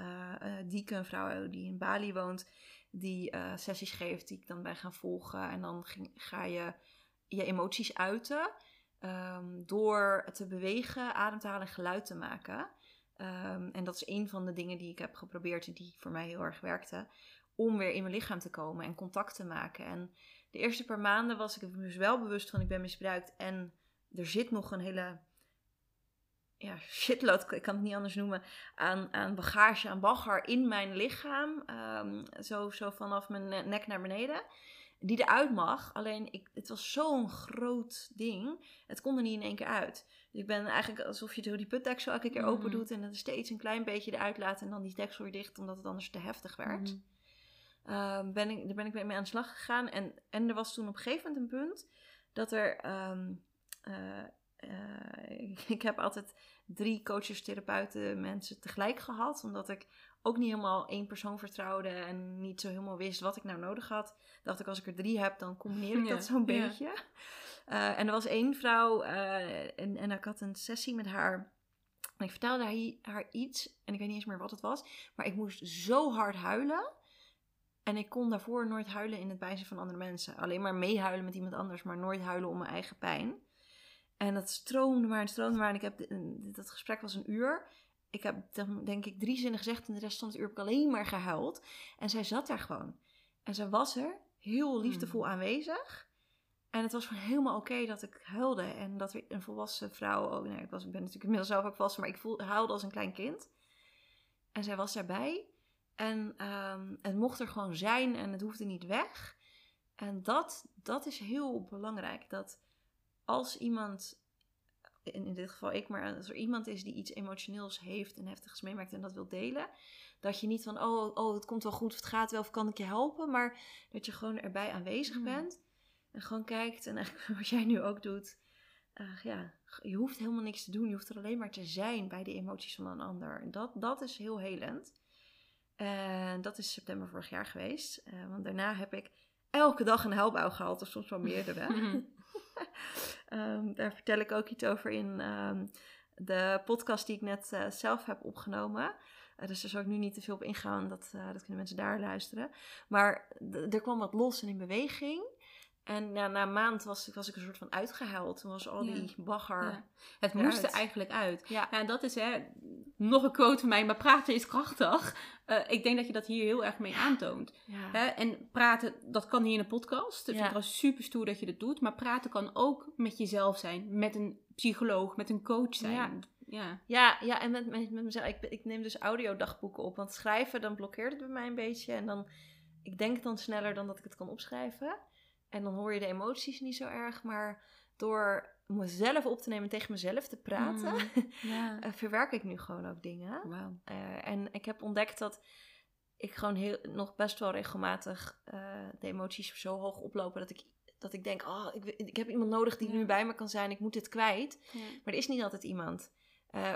Dieke, een vrouw die in Bali woont... die sessies geeft die ik dan ben gaan volgen. En dan ga je je emoties uiten... ehm, door te bewegen, adem te halen en geluid te maken... Ehm, en dat is een van de dingen die ik heb geprobeerd en die voor mij heel erg werkte. Om weer in mijn lichaam te komen en contact te maken. En de eerste paar maanden was ik dus wel bewust van ik ben misbruikt. En er zit nog een hele ja, (laughs) shitload, ik kan het niet anders noemen, aan, aan bagage, aan bagger in mijn lichaam. Ehm, zo, zo vanaf mijn ne- nek naar beneden. Die eruit mag. Alleen ik, het was zo'n groot ding. Het kon er niet in één keer uit. Dus ik ben eigenlijk alsof je die putdeksel elke keer open Mhm. doet. En dan steeds een klein beetje eruit laat. En dan die deksel weer dicht, omdat het anders te heftig werd. Mhm. Ehm, ben ik, daar ben ik mee aan de slag gegaan. En, en er was toen op een gegeven moment een punt dat er. ehm, eh, eh, (laughs) ik heb altijd drie coaches, therapeuten, mensen tegelijk gehad. Omdat ik ook niet helemaal één persoon vertrouwde en niet zo helemaal wist wat ik nou nodig had. Dacht ik, als ik er drie heb, dan combineer ik (laughs) Ja, dat zo'n ja. beetje. Eh, en er was één vrouw eh, en, en ik had een sessie met haar. En ik vertelde haar, haar iets en ik weet niet eens meer wat het was. Maar ik moest zo hard huilen. En ik kon daarvoor nooit huilen in het bijzijn van andere mensen. Alleen maar meehuilen met iemand anders, maar nooit huilen om mijn eigen pijn. En dat stroomde maar en stroomde maar. En ik heb, dat gesprek was een uur. Ik heb dan denk ik drie zinnen gezegd en de rest van het uur heb ik alleen maar gehuild. En zij zat daar gewoon. En zij was er, heel liefdevol aanwezig. En het was gewoon helemaal oké dat ik huilde. En dat een volwassen vrouw ook... Nou, ik, was, ik ben natuurlijk inmiddels zelf ook volwassen, maar ik voel, huilde als een klein kind. En zij was daarbij. En ehm, het mocht er gewoon zijn en het hoefde niet weg. En dat, dat is heel belangrijk. Dat als iemand, in, in dit geval ik, maar als er iemand is die iets emotioneels heeft en heftigs meemaakt en dat wil delen, dat je niet van, oh, oh, het komt wel goed, of het gaat wel, of kan ik je helpen, maar dat je gewoon erbij aanwezig Mm. bent en gewoon kijkt en eigenlijk (laughs) wat jij nu ook doet. eh, ja, je hoeft helemaal niks te doen. Je hoeft er alleen maar te zijn bij de emoties van een ander. En dat, dat is heel helend. En dat is september vorig jaar geweest. Eh, want daarna heb ik elke dag een helbouw gehad, of soms wel meerdere. (laughs) (laughs) Ehm, daar vertel ik ook iets over in ehm, de podcast die ik net eh, zelf heb opgenomen. Eh, dus daar zal ik nu niet te veel op ingaan, dat, eh, dat kunnen mensen daar luisteren. Maar er kwam wat los en in beweging. En ja, na een maand was, was ik een soort van uitgehuild. Toen was al Ja. die bagger. Ja. Het moest er eigenlijk uit. Ja. En dat is hè, nog een quote van mij, maar praten is krachtig. Eh, ik denk dat je dat hier heel erg mee aantoont. Ja. Hè? En praten, dat kan hier in een podcast. Ja. het wel super stoer dat je dat doet. Maar praten kan ook met jezelf zijn. Met een psycholoog, met een coach zijn. Ja. Ja. Ja, ja en met, met, met mezelf. Ik, ik neem dus audiodagboeken op. Want schrijven, dan blokkeert het bij mij een beetje. En dan, ik denk dan sneller dan dat ik het kan opschrijven. En dan hoor je de emoties niet zo erg. Maar door mezelf op te nemen en tegen mezelf te praten, (laughs) Ja. eh, verwerk ik nu gewoon ook dingen. Eh, en ik heb ontdekt dat ik gewoon heel, nog best wel regelmatig eh, de emoties zo hoog oplopen dat ik, dat ik denk, oh, ik, ik heb iemand nodig die nu bij me kan zijn. Ik moet dit kwijt. Maar er is niet altijd iemand.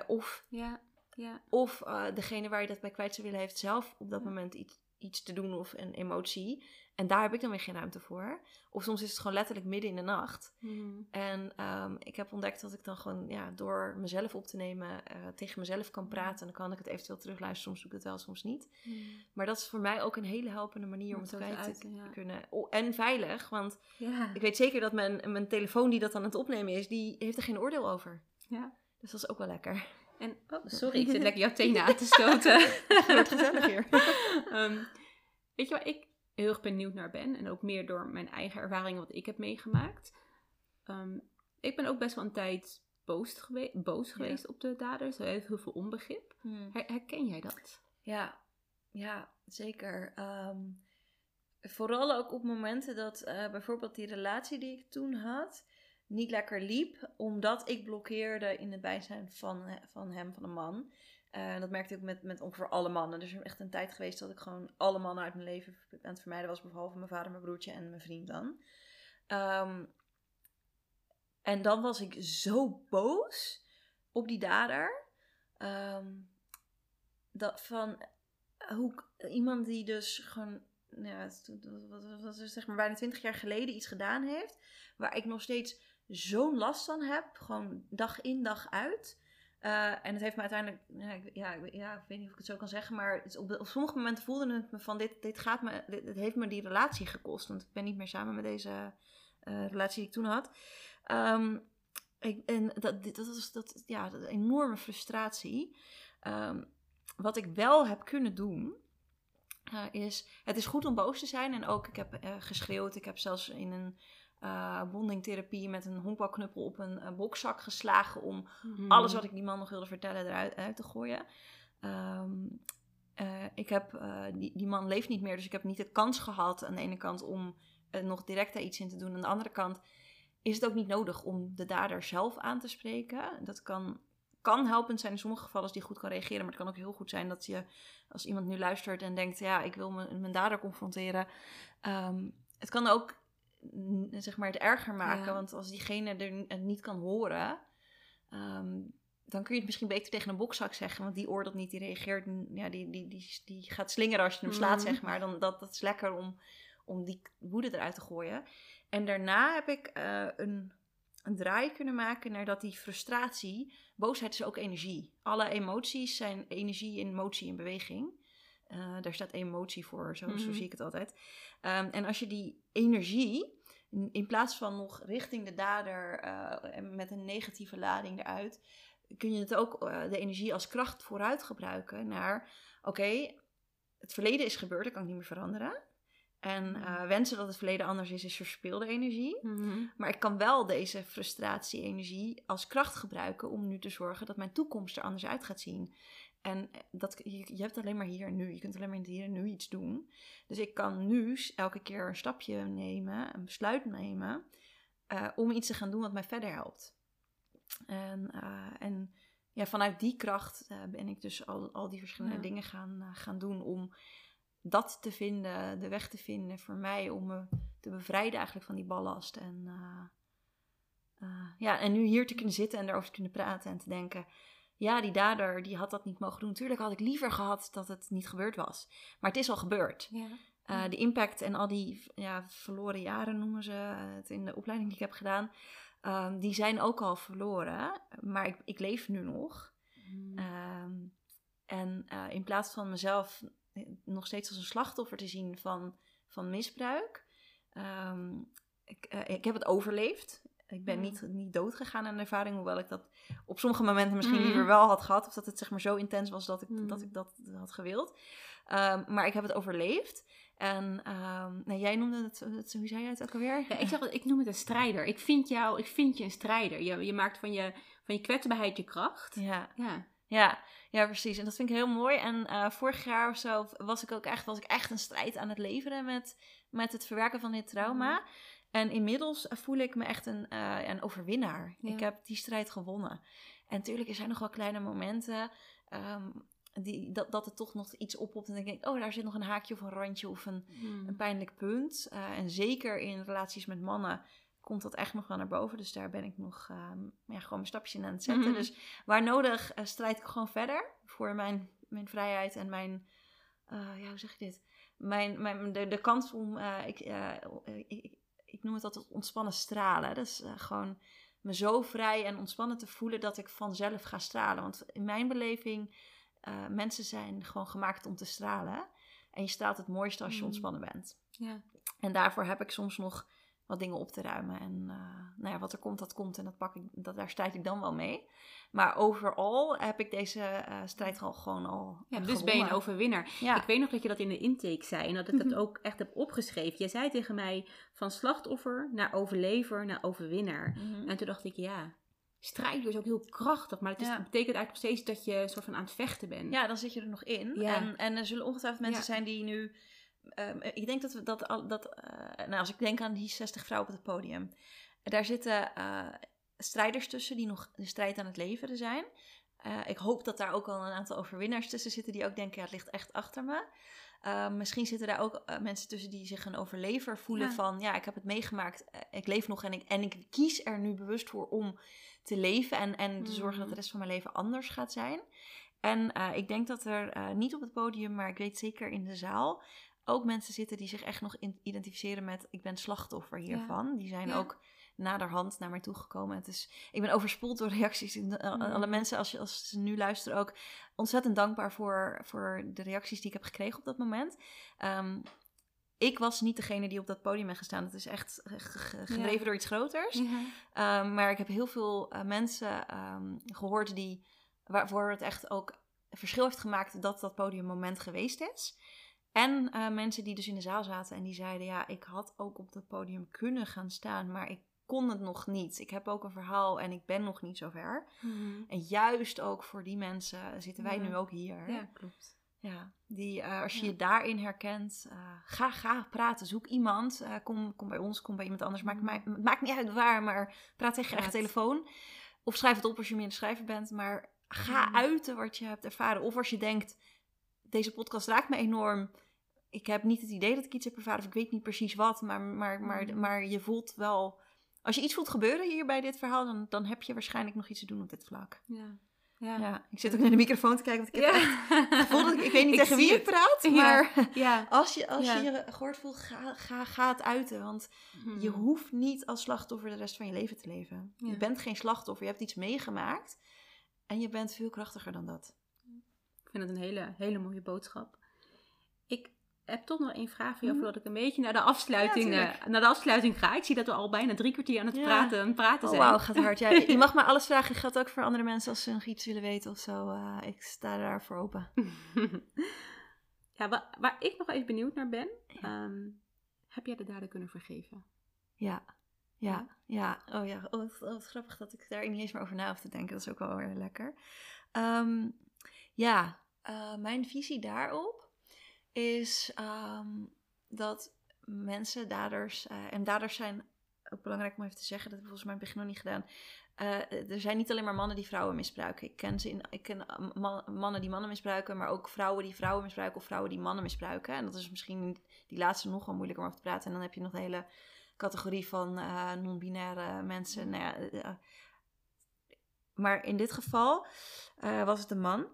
Of Ja. Ja. of degene waar je dat bij kwijt zou willen heeft zelf op dat moment iets, iets te doen of een emotie. En daar heb ik dan weer geen ruimte voor. Of soms is het gewoon letterlijk midden in de nacht. Mhm. En ehm, ik heb ontdekt dat ik dan gewoon ja, door mezelf op te nemen eh, tegen mezelf kan praten. En dan kan ik het eventueel terugluisteren. Soms doe ik het wel, soms niet. Mhm. Maar dat is voor mij ook een hele helpende manier om, het te kwijt te ja. kunnen. Oh, en veilig, want ik weet zeker dat mijn, mijn telefoon die dat aan het opnemen is, die heeft er geen oordeel over. ja. Dus dat is ook wel lekker. En, oh, sorry, ik zit (laughs) lekker jouw tenen aan te stoten. (laughs) Het wordt gezellig hier. (laughs) Ehm, weet je waar ik heel erg benieuwd naar ben? En ook meer door mijn eigen ervaringen wat ik heb meegemaakt. Ehm, ik ben ook best wel een tijd boos, gewe- boos Ja. geweest op de daders. Er heeft heel veel onbegrip. Her- herken jij dat? Ja, ja, zeker. Ehm, vooral ook op momenten dat eh, bijvoorbeeld die relatie die ik toen had niet lekker liep, omdat ik blokkeerde in het bijzijn van, he- van hem, van een man. Eh, dat merkte ik met, met ongeveer alle mannen. Dus er is echt een tijd geweest dat ik gewoon alle mannen uit mijn leven aan het vermijden was, behalve mijn vader, mijn broertje en mijn vriend dan. Ehm, en dan was ik zo boos op die dader. Ehm, dat van hoe iemand die dus gewoon, nou ja, wat zeg maar bijna twintig jaar geleden iets gedaan heeft, waar ik nog steeds zo'n last van heb, gewoon dag in dag uit. Uh, en het heeft me uiteindelijk, ja ik, ja, weet niet of ik het zo kan zeggen, maar op, sommige momenten voelde het me van dit, dit gaat me, dit, heeft me die relatie gekost. Want ik ben niet meer samen met deze uh, relatie die ik toen had. Um, ik, en dat, dat is dat, ja, dat enorme frustratie. Um, wat ik wel heb kunnen doen, uh, is, het is goed om boos te zijn. En ook, ik heb geschreeuwd. Ik heb zelfs in een uh, bondingtherapie met een honkbalknuppel op een, een bokzak geslagen om mm. alles wat ik die man nog wilde vertellen eruit uit te gooien. Um, ik heb, die, die man leeft niet meer, dus ik heb niet de kans gehad aan de ene kant om nog direct daar iets in te doen. Aan de andere kant is het ook niet nodig om de dader zelf aan te spreken. Dat kan, kan helpend zijn in sommige gevallen als die goed kan reageren. Maar het kan ook heel goed zijn dat je, als iemand nu luistert en denkt: ja, ik wil mijn, mijn dader confronteren. Um, het kan ook zeg maar het erger maken. Want als diegene er het niet kan horen, um, dan kun je het misschien beter tegen een bokzak zeggen. Want die oordeelt niet, die reageert, ja, die, die, die, die gaat slingeren als je hem slaat, mm. zeg maar. Dan, dat, dat is lekker om, om die woede eruit te gooien. En daarna heb ik uh, een, een draai kunnen maken naar dat die frustratie, boosheid is ook energie. Alle emoties zijn energie en motie in beweging. Uh, daar staat emotie voor, zo, mm -hmm. zo, mhm. zie ik het altijd. Um, en als je die energie, in plaats van nog richting de dader uh, met een negatieve lading eruit, kun je het ook de energie als kracht vooruit gebruiken naar: oké, okay, het verleden is gebeurd, dat kan ik niet meer veranderen. En uh, wensen dat het verleden anders is, is verspilde energie. Mm-hmm. Maar ik kan wel deze frustratie-energie als kracht gebruiken om nu te zorgen dat mijn toekomst er anders uit gaat zien. En eh, dat, je, je hebt alleen maar hier en nu. Je kunt alleen maar hier en nu iets doen. Dus ik kan nu elke keer een stapje nemen, een besluit nemen, uh, om iets te gaan doen wat mij verder helpt. En, uh, en ja, vanuit die kracht ben ik dus al, al die verschillende ja. dingen gaan, gaan doen om dat te vinden, de weg te vinden voor mij om me te bevrijden eigenlijk van die ballast. En, ja, en nu hier te kunnen zitten en daarover te kunnen praten en te denken, ja, die dader die had dat niet mogen doen. Natuurlijk had ik liever gehad dat het niet gebeurd was. Maar het is al gebeurd. Ja. Uh, de impact en al die ja, verloren jaren noemen ze het in de opleiding die ik heb gedaan, um, die zijn ook al verloren. Maar ik, ik leef nu nog. Mm. Um, en in plaats van mezelf nog steeds als een slachtoffer te zien van, van misbruik. Um, ik, uh, ik heb het overleefd. Ik ben mm. niet, niet dood gegaan aan de ervaring, hoewel ik dat op sommige momenten misschien mm. liever wel had gehad. Of dat het zeg maar zo intens was dat ik, mm. dat, ik dat had gewild. Um, maar ik heb het overleefd. En um, nou, jij noemde het, het, hoe zei jij het ook alweer? Ja, ik, zeg, ik noem het een strijder. Ik vind jou, ik vind je een strijder. Je, je maakt van je, van je kwetsbaarheid je kracht. Ja. ja. Ja, ja, precies. En dat vind ik heel mooi. En uh, vorig jaar of zo was ik ook echt, was ik echt een strijd aan het leveren met, met het verwerken van dit trauma. En inmiddels voel ik me echt een, uh, een overwinnaar. Ik heb die strijd gewonnen. En natuurlijk, er zijn nog wel kleine momenten um, die, dat, dat er toch nog iets oppopt. En dan denk ik, oh, daar zit nog een haakje of een randje of een, mm. een pijnlijk punt. Uh, en zeker in relaties met mannen komt dat echt nog wel naar boven. Dus daar ben ik nog um, ja, gewoon mijn stapjes in aan het zetten. Mm -hmm. Dus waar nodig uh, strijd ik gewoon verder voor mijn, mijn vrijheid en mijn, ja, hoe zeg ik dit? Mijn, mijn, de, de kans om, ik, ik, ik, noem het altijd ontspannen stralen. Dus gewoon me zo vrij en ontspannen te voelen dat ik vanzelf ga stralen. Want in mijn beleving, mensen zijn gewoon gemaakt om te stralen. En je straalt het mooiste als je mm. ontspannen bent. Ja. En daarvoor heb ik soms nog wat dingen op te ruimen. En uh, nou ja, wat er komt, dat komt. En dat pak ik, dat, daar strijd ik dan wel mee. Maar overal heb ik deze uh, strijd al gewoon al. Ja, dus ben je een overwinnaar. Ja. Ik weet nog dat je dat in de intake zei. En dat ik het ook echt heb opgeschreven. Je zei tegen mij van slachtoffer naar overlever naar overwinnaar. Mm -hmm. En toen dacht ik, ja, strijden is ook heel krachtig. Maar het is, ja. betekent eigenlijk nog steeds dat je soort van aan het vechten bent. Ja, dan zit je er nog in. Ja. En, en er zullen ongetwijfeld mensen zijn die nu Um, ik denk dat we dat. dat uh, nou, als ik denk aan die 60 vrouwen op het podium. Daar zitten uh, strijders tussen die nog de strijd aan het leveren zijn. Uh, ik hoop dat daar ook al een aantal overwinnaars tussen zitten die ook denken: ja, het ligt echt achter me. Uh, misschien zitten daar ook mensen tussen die zich een overlever voelen Ja. van ja, ik heb het meegemaakt, eh, ik leef nog en ik, en ik kies er nu bewust voor om te leven en, en te zorgen dat de Mhm. rest van mijn leven anders gaat zijn. En eh, ik denk dat er eh, niet op het podium, maar ik weet zeker in de zaal, ook mensen zitten die zich echt nog identificeren met ik ben slachtoffer hiervan. Die zijn Ja. ook naderhand naar mij toegekomen. Het is, ik ben overspoeld door (laughs) reacties. Alle mensen, als, je, als ze nu luisteren, ook ontzettend dankbaar voor, voor de reacties die ik heb gekregen op dat moment. Ehm, ik was niet degene die op dat podium ben gestaan. Het is echt ge- ge- gedreven Ja. door iets groters. Ehm, maar ik heb heel veel eh, mensen ehm, gehoord die, waarvoor het echt ook verschil heeft gemaakt dat dat podiummoment geweest is. En eh, mensen die dus in de zaal zaten en die zeiden: Ja, ik had ook op dat podium kunnen gaan staan, maar ik kon het nog niet. Ik heb ook een verhaal en ik ben nog niet zo ver. Mhm. En juist ook voor die mensen zitten wij Ja. nu ook hier. Ja, klopt. Ja, die, eh, als je Ja. je daarin herkent, eh, ga, ga praten. Zoek iemand. kom, kom bij ons, kom bij iemand anders. Maakt, Mhm. het maakt niet uit waar, maar praat tegen je eigen telefoon. Of schrijf het op als je meer een schrijver bent. Maar ga Mhm. uiten wat je hebt ervaren. Of als je denkt, deze podcast raakt me enorm. Ik heb niet het idee dat ik iets heb ervaren. Of ik weet niet precies wat. Maar, maar, maar, Mhm. maar je voelt wel... Als je iets voelt gebeuren hier bij dit verhaal... Dan, dan heb je waarschijnlijk nog iets te doen op dit vlak. Ja. Ja. Ja, ik zit ook naar de microfoon te kijken. Want ik heb echt gevoel dat ik, ik weet niet (laughs) Ik tegen wie ik praat, maar Ja. als je als je je gehoord voelt, ga, ga, ga het uiten. Want je Mhm. hoeft niet als slachtoffer de rest van je leven te leven. Je bent geen slachtoffer, je hebt iets meegemaakt en je bent veel krachtiger dan dat. Ik vind het een hele, hele mooie boodschap. Ik heb toch nog één vraag voor jou, Mhm. voordat ik een beetje naar de, afsluiting, Ja, eh, naar de afsluiting ga. Ik zie dat we al bijna drie kwartier aan het Ja. praten, praten Oh zijn. wauw, gaat hard. Ja, (laughs) je mag me alles vragen. Geldt ook voor andere mensen als ze nog iets willen weten of zo. Eh, ik sta daarvoor open. (laughs) ja, waar, waar ik nog even benieuwd naar ben, ehm, heb jij de dader kunnen vergeven? Ja, ja, ja. Oh ja, oh, wat, wat grappig dat ik daar niet eens meer over na hoef te denken. Dat is ook wel weer lekker. Ehm, ja, eh, mijn visie daarop is ehm, dat mensen, daders, eh, en daders zijn ook belangrijk om even te zeggen, dat heb ik volgens mij in het begin nog niet gedaan. Eh, er zijn niet alleen maar mannen die vrouwen misbruiken. Ik ken, ze in, ik ken man- mannen die mannen misbruiken, maar ook vrouwen die vrouwen misbruiken of vrouwen die mannen misbruiken. En dat is misschien die laatste nog wel moeilijker om over te praten. En dan heb je nog de hele categorie van non-binaire mensen. Nou ja, maar in dit geval was het een man.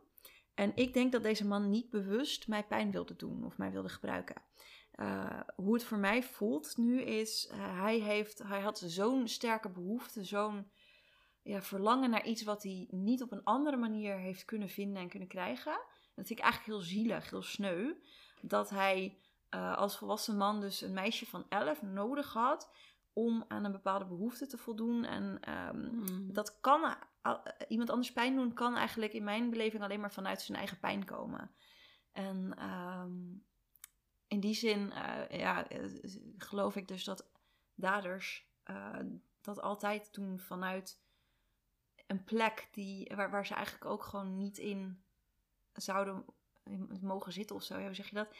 En ik denk dat deze man niet bewust mij pijn wilde doen of mij wilde gebruiken. Eh, hoe het voor mij voelt nu is, eh, hij, heeft, hij had zo'n sterke behoefte, zo'n ja, verlangen naar iets wat hij niet op een andere manier heeft kunnen vinden en kunnen krijgen. Dat vind ik eigenlijk heel zielig, heel sneu. Dat hij eh, als volwassen man dus een meisje van 11 nodig had om aan een bepaalde behoefte te voldoen. En ehm, Mhm. dat kan eh, iemand anders pijn doen, kan eigenlijk in mijn beleving alleen maar vanuit zijn eigen pijn komen. En ehm, in die zin, eh, ja, eh, geloof ik dus dat daders eh, dat altijd doen vanuit een plek die, waar, waar ze eigenlijk ook gewoon niet in zouden mogen zitten of zo. Ja, hoe zeg je dat?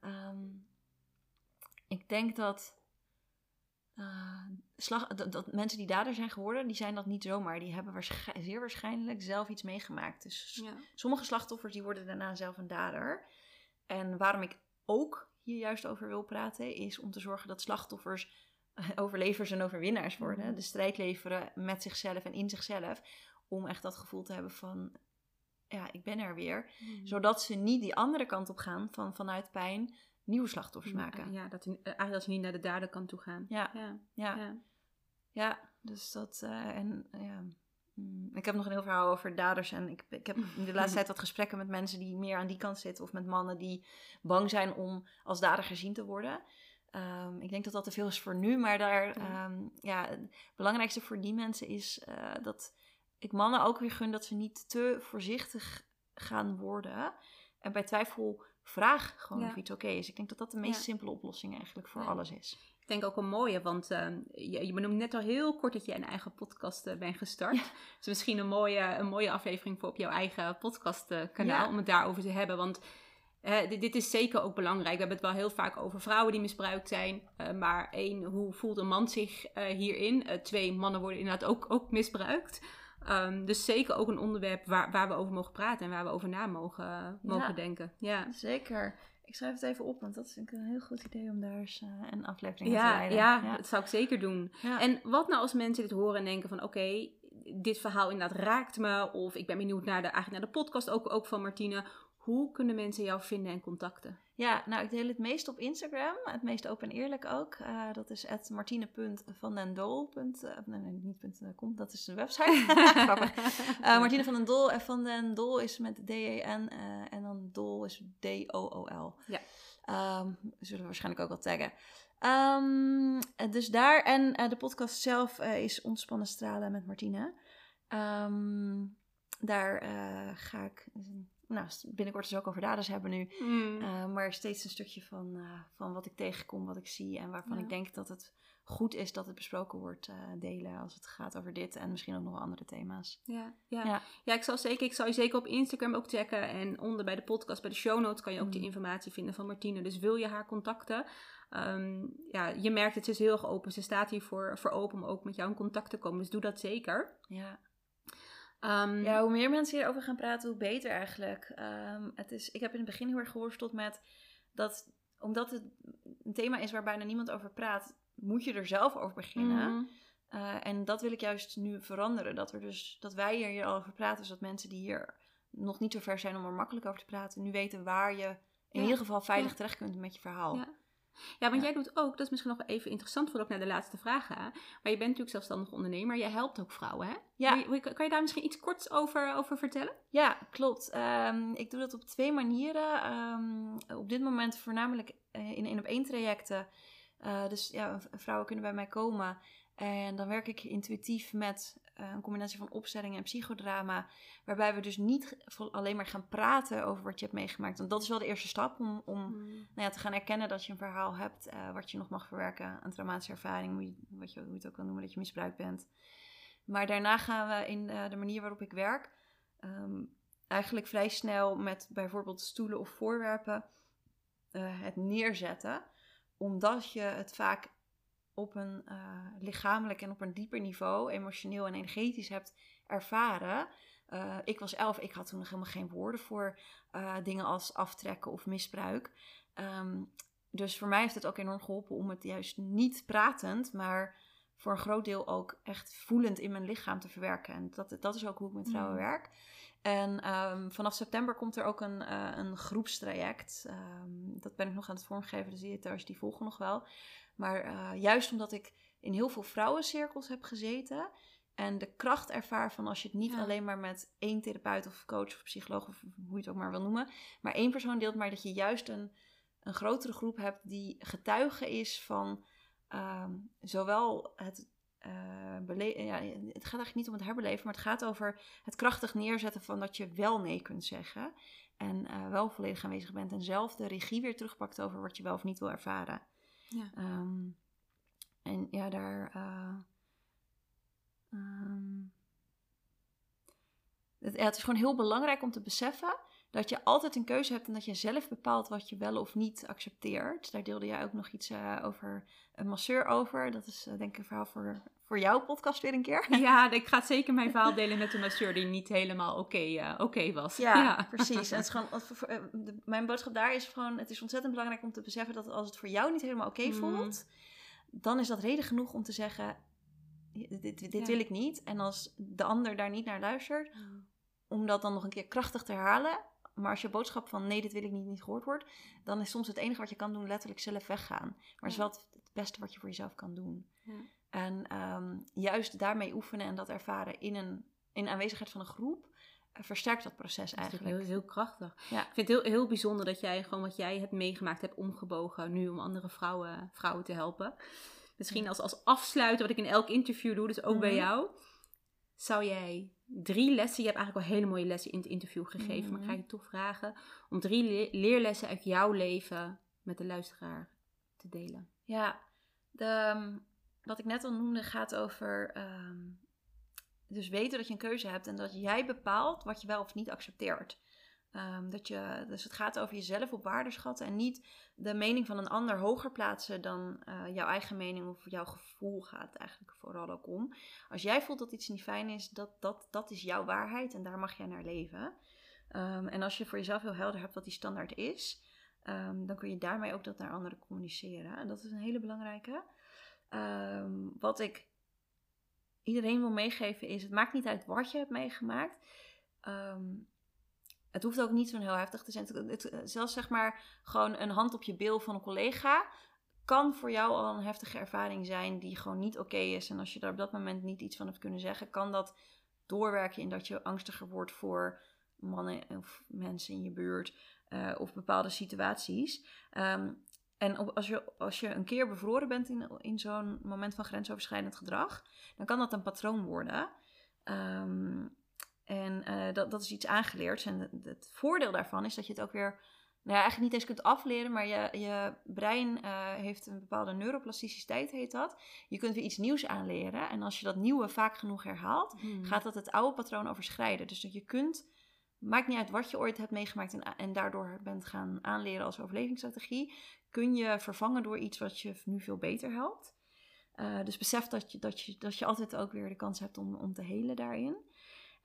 Ehm, ik denk dat, eh, slag, dat, dat mensen die dader zijn geworden, die zijn dat niet zomaar. Die hebben zeer waarschijnlijk zelf iets meegemaakt. Dus Ja. sommige slachtoffers die worden daarna zelf een dader. En waarom ik ook hier juist over wil praten, is om te zorgen dat slachtoffers eh, overlevers en overwinnaars worden. Mhm. De strijd leveren met zichzelf en in zichzelf. Om echt dat gevoel te hebben van, ja, ik ben er weer. Mhm. Zodat ze niet die andere kant op gaan van vanuit pijn nieuwe slachtoffers maken. Ja, dat, ze- eigenlijk dat ze niet naar de daderkant toe gaan. Ja, Ja. ja, ja. Dus dat, eh, en ja. Mm, Ik heb nog een heel verhaal over daders. En ik, ik heb in de (laughs) laatste tijd wat gesprekken met mensen die meer aan die kant zitten. Of met mannen die bang zijn om als dader gezien te worden. Ehm, ik denk dat dat te veel is voor nu. Maar daar, Ja. ehm, ja, het belangrijkste voor die mensen is eh, dat ik mannen ook weer gun dat ze niet te voorzichtig gaan worden. En bij twijfel vraag gewoon Ja. of iets oké is. Ik denk dat dat de meest Ja. simpele oplossing eigenlijk voor Ja. alles is. Ik denk ook een mooie, want ehm, je, je benoemde net al heel kort dat je een eigen podcast eh, bent gestart. Dus misschien een mooie, een mooie aflevering voor op jouw eigen podcastkanaal om het daarover te hebben. Want eh, dit, dit is zeker ook belangrijk. We hebben het wel heel vaak over vrouwen die misbruikt zijn. eh, maar één, hoe voelt een man zich eh, hierin? Eh, twee, mannen worden inderdaad ook, ook misbruikt. Ehm, dus zeker ook een onderwerp waar, waar we over mogen praten en waar we over na mogen, mogen Ja. denken. Ja. Zeker. Ik schrijf het even op, want dat is een heel goed idee om daar eens uh, een aflevering ja, te leiden. Ja, dat zou ik zeker doen. Ja. En wat nou als mensen dit horen en denken van oké, dit verhaal inderdaad raakt me. Of ik ben benieuwd naar de, eigenlijk naar de podcast ook, ook van Martine. Hoe kunnen mensen jou vinden en contacten? Ja, nou ik deel het meest op Instagram. Het meest open en eerlijk ook. Uh, dat is martine.vandendol. Uh, nee, nee, niet .com, dat is de website. (laughs) (laughs) Uh, Martine van den Dol. En van den Dol is met D-E-N. en dan Dol is D-O-O-L. Ja. Um, zullen we waarschijnlijk ook wel taggen. Um, dus daar. En de podcast zelf is Ontspannen Stralen met Martine. Um, daar ga ik nou, binnenkort dus ook over daders hebben nu. Mm. Uh, maar steeds een stukje van, uh, van wat ik tegenkom, wat ik zie en waarvan Ja. ik denk dat het goed is dat het besproken wordt uh, delen als het gaat over dit en misschien ook nog andere thema's. Ja, ja. Ja. ja. ik zal zeker, ik zal je zeker op Instagram ook checken. En onder bij de podcast, bij de show notes, kan je ook die Mm. informatie vinden van Martine. Dus wil je haar contacten? Ehm, ja, je merkt het, ze is heel erg open. Ze staat hier voor, voor open om ook met jou in contact te komen. Dus doe dat zeker. Ja. Ehm, ja, hoe meer mensen hierover gaan praten, hoe beter eigenlijk. Um, het is, ik heb in het begin heel erg geworsteld met dat, omdat het een thema is waar bijna niemand over praat, moet je er zelf over beginnen. mm, Uh, en dat wil ik juist nu veranderen. Dat, er dus, dat wij hier al over praten, zodat mensen die hier nog niet zo ver zijn om er makkelijk over te praten, nu weten waar je in Ja. ieder geval veilig Ja. terecht kunt met je verhaal. Ja. Ja, want Ja. jij doet ook, dat is misschien nog even interessant voor ik naar de laatste vraag ga. Maar je bent natuurlijk zelfstandig ondernemer, jij helpt ook vrouwen, hè? Ja. Wil je- kan je daar misschien iets korts over, over vertellen? Ja, klopt. Ehm, ik doe dat op twee manieren. Ehm, op dit moment voornamelijk eh, in één op één trajecten. Eh, dus ja, vrouwen kunnen bij mij komen. En dan werk ik intuïtief met een combinatie van opstellingen en psychodrama. Waarbij we dus niet alleen maar gaan praten over wat je hebt meegemaakt. Want dat is wel de eerste stap om, om nou ja, te gaan erkennen dat je een verhaal hebt. eh, wat je nog mag verwerken. Een traumatische ervaring, hoe je, wat je, hoe je het ook kan noemen, dat je misbruikt bent. Maar daarna gaan we in eh, de manier waarop ik werk. ehm, eigenlijk vrij snel met bijvoorbeeld stoelen of voorwerpen eh, het neerzetten. Omdat je het vaak op een eh, lichamelijk en op een dieper niveau, emotioneel en energetisch hebt ervaren. Eh, ik was elf, ik had toen nog helemaal geen woorden voor eh, dingen als aftrekken of misbruik. Ehm, dus voor mij heeft het ook enorm geholpen om het juist niet pratend, maar voor een groot deel ook echt voelend in mijn lichaam te verwerken. En dat, dat is ook hoe ik met vrouwen Mm. werk. En ehm, vanaf september komt er ook een, een groepstraject. Ehm, dat ben ik nog aan het vormgeven, dus die, trouwens, die volgen nog wel. Maar eh, juist omdat ik in heel veel vrouwencirkels heb gezeten... en de kracht ervaar van als je het niet Ja. alleen maar met één therapeut of coach of psycholoog... of hoe je het ook maar wil noemen... maar één persoon deelt, maar dat je juist een, een grotere groep hebt... die getuige is van ehm, zowel het... bele- ja, het gaat eigenlijk niet om het herbeleven, maar het gaat over het krachtig neerzetten van dat je wel nee kunt zeggen. En eh, wel volledig aanwezig bent en zelf de regie weer terugpakt over wat je wel of niet wil ervaren. Ja. Ehm, en ja, daar. eh, ehm, het, het is gewoon heel belangrijk om te beseffen dat je altijd een keuze hebt en dat je zelf bepaalt wat je wel of niet accepteert. Daar deelde jij ook nog iets eh, over een masseur over. Dat is eh, denk ik een verhaal voor, voor jouw podcast weer een keer. (laughs) Ja, (laughs) ik ga zeker mijn verhaal delen met de masseur die niet helemaal oké eh, oké was. Ja, precies. En het is (laughs) gewoon, mijn boodschap daar is gewoon: het is ontzettend belangrijk om te beseffen dat als het voor jou niet helemaal oké Mm. voelt, dan is dat reden genoeg om te zeggen: dit, dit, dit Ja. wil ik niet. En als de ander daar niet naar luistert, om dat dan nog een keer krachtig te herhalen. Maar als je boodschap van nee, dit wil ik niet, niet gehoord wordt, dan is soms het enige wat je kan doen letterlijk zelf weggaan. Maar het is wel het, het beste wat je voor jezelf kan doen. Ja. En ehm, juist daarmee oefenen en dat ervaren in, een, in aanwezigheid van een groep, eh, versterkt dat proces Dat is eigenlijk. heel, heel krachtig. Ja. Ik vind het heel, heel bijzonder dat jij gewoon wat jij hebt meegemaakt hebt omgebogen nu om andere vrouwen, vrouwen te helpen. Misschien Ja. als, als afsluiter, wat ik in elk interview doe, dus ook bij Mhm. jou. Zou jij drie lessen, je hebt eigenlijk wel hele mooie lessen in het interview gegeven, maar ik ga Mhm. je toch vragen om drie le- leerlessen uit jouw leven met de luisteraar te delen. Ja, de, ehm, wat ik net al noemde gaat over ehm, dus weten dat je een keuze hebt en dat jij bepaalt wat je wel of niet accepteert. Ehm, dat je, dus het gaat over jezelf op waarde schatten en niet de mening van een ander hoger plaatsen dan eh, jouw eigen mening of jouw gevoel gaat eigenlijk vooral ook om. Als jij voelt dat iets niet fijn is, dat, dat, dat is jouw waarheid en daar mag jij naar leven. Ehm, en als je voor jezelf heel helder hebt wat die standaard is, Ehm, dan kun je daarmee ook dat naar anderen communiceren. En dat is een hele belangrijke. Wat ik iedereen wil meegeven is: het maakt niet uit wat je hebt meegemaakt. Ehm, het hoeft ook niet zo'n heel heftig te zijn. Het, zelfs zeg maar gewoon een hand op je bil van een collega kan voor jou al een heftige ervaring zijn die gewoon niet oké is. En als je daar op dat moment niet iets van hebt kunnen zeggen, kan dat doorwerken in dat je angstiger wordt voor mannen of mensen in je buurt uh, of bepaalde situaties. Ehm, en als, je, als je een keer bevroren bent in, in zo'n moment van grensoverschrijdend gedrag, dan kan dat een patroon worden. En uh, dat, dat is iets aangeleerd. En het, voordeel daarvan is dat je het ook weer, nou ja, eigenlijk niet eens kunt afleren, maar je, je brein uh, heeft een bepaalde neuroplasticiteit, heet dat. Je kunt weer iets nieuws aanleren. En als je dat nieuwe vaak genoeg herhaalt, hmm. gaat dat het oude patroon overschrijden. Dus dat je kunt maakt niet uit wat je ooit hebt meegemaakt en, en daardoor bent gaan aanleren als overlevingsstrategie, kun je vervangen door iets wat je nu veel beter helpt. Uh, dus besef dat je, dat, je, dat je altijd ook weer de kans hebt om, om te helen daarin.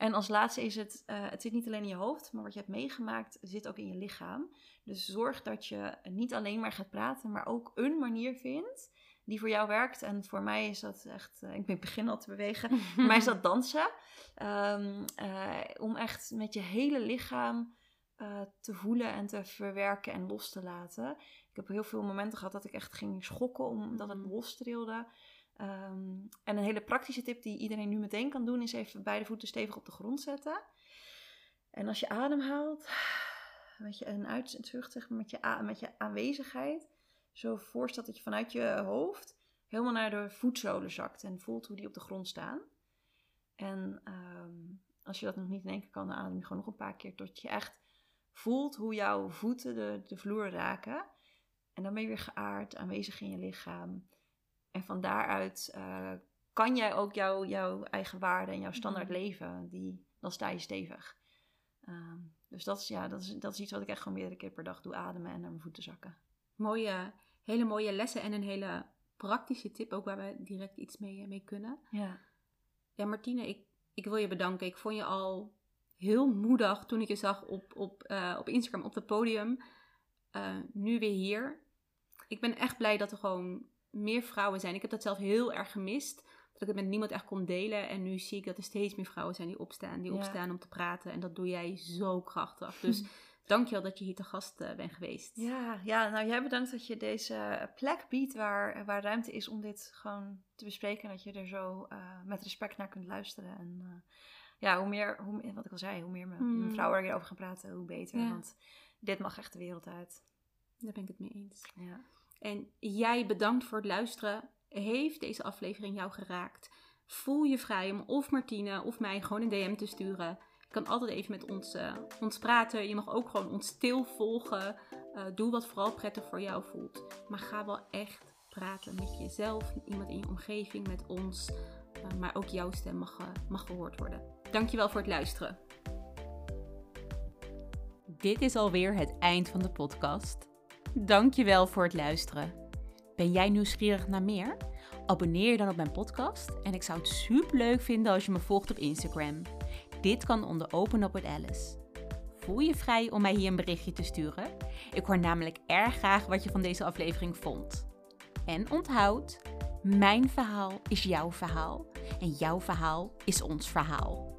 En als laatste is het, uh, het zit niet alleen in je hoofd, maar wat je hebt meegemaakt zit ook in je lichaam. Dus zorg dat je niet alleen maar gaat praten, maar ook een manier vindt die voor jou werkt. En voor mij is dat echt, uh, ik begin al te bewegen, (laughs) voor mij is dat dansen. Um, uh, om echt met je hele lichaam te voelen en te verwerken en los te laten. Ik heb heel veel momenten gehad dat ik echt ging schokken omdat het mm. los trilde. Um, en een hele praktische tip die iedereen nu meteen kan doen, is even beide voeten stevig op de grond zetten. En als je adem haalt, met je een uit en terug, zeg maar, met, je, met je aanwezigheid, zo voorstelt dat je vanuit je hoofd helemaal naar de voetzolen zakt en voelt hoe die op de grond staan. En um, als je dat nog niet in één keer kan, dan adem je gewoon nog een paar keer tot je echt voelt hoe jouw voeten de, de vloer raken. En dan ben je weer geaard, aanwezig in je lichaam. En van daaruit uh, kan jij ook jouw, jouw eigen waarde en jouw standaard mhm. leven, die, dan sta je stevig. Um, dus dat is, ja, dat, is, dat is iets wat ik echt gewoon meerdere keer per dag doe, ademen en naar mijn voeten zakken. Mooie, hele mooie lessen en een hele praktische tip ook waar we direct iets mee, mee kunnen. Ja. Ja, Martine, ik, ik wil je bedanken. Ik vond je al heel moedig toen ik je zag op, op, uh, op Instagram op het podium. Uh, nu weer hier. Ik ben echt blij dat er gewoon meer vrouwen zijn. Ik heb dat zelf heel erg gemist. Dat ik het met niemand echt kon delen. En nu zie ik dat er steeds meer vrouwen zijn die opstaan. Die opstaan om te praten. En dat doe jij zo krachtig. Dus (laughs) Dankjewel dat je hier te gast uh, bent geweest. Ja, ja, nou jij bedankt dat je deze plek biedt waar, waar ruimte is om dit gewoon te bespreken. En dat je er zo uh, met respect naar kunt luisteren. En uh, ja, hoe meer, hoe, wat ik al zei, hoe meer mijn hmm. vrouwen erover gaan praten, hoe beter. Ja. Want dit mag echt de wereld uit. Daar ben ik het mee eens. Ja. En jij bedankt voor het luisteren. Heeft deze aflevering jou geraakt? Voel je vrij om of Martine of mij gewoon een DM te sturen. Je kan altijd even met ons, uh, ons praten. Je mag ook gewoon ons stil volgen. Uh, doe wat vooral prettig voor jou voelt. Maar ga wel echt praten met jezelf, met iemand in je omgeving, met ons. Uh, maar ook jouw stem mag, mag gehoord worden. Dankjewel voor het luisteren. Dit is alweer het eind van de podcast. Dankjewel voor het luisteren. Ben jij nieuwsgierig naar meer? Abonneer je dan op mijn podcast en ik zou het super leuk vinden als je me volgt op Instagram. Dit kan onder Open Up with Alice. Voel je vrij om mij hier een berichtje te sturen? Ik hoor namelijk erg graag wat je van deze aflevering vond. En onthoud, mijn verhaal is jouw verhaal en jouw verhaal is ons verhaal.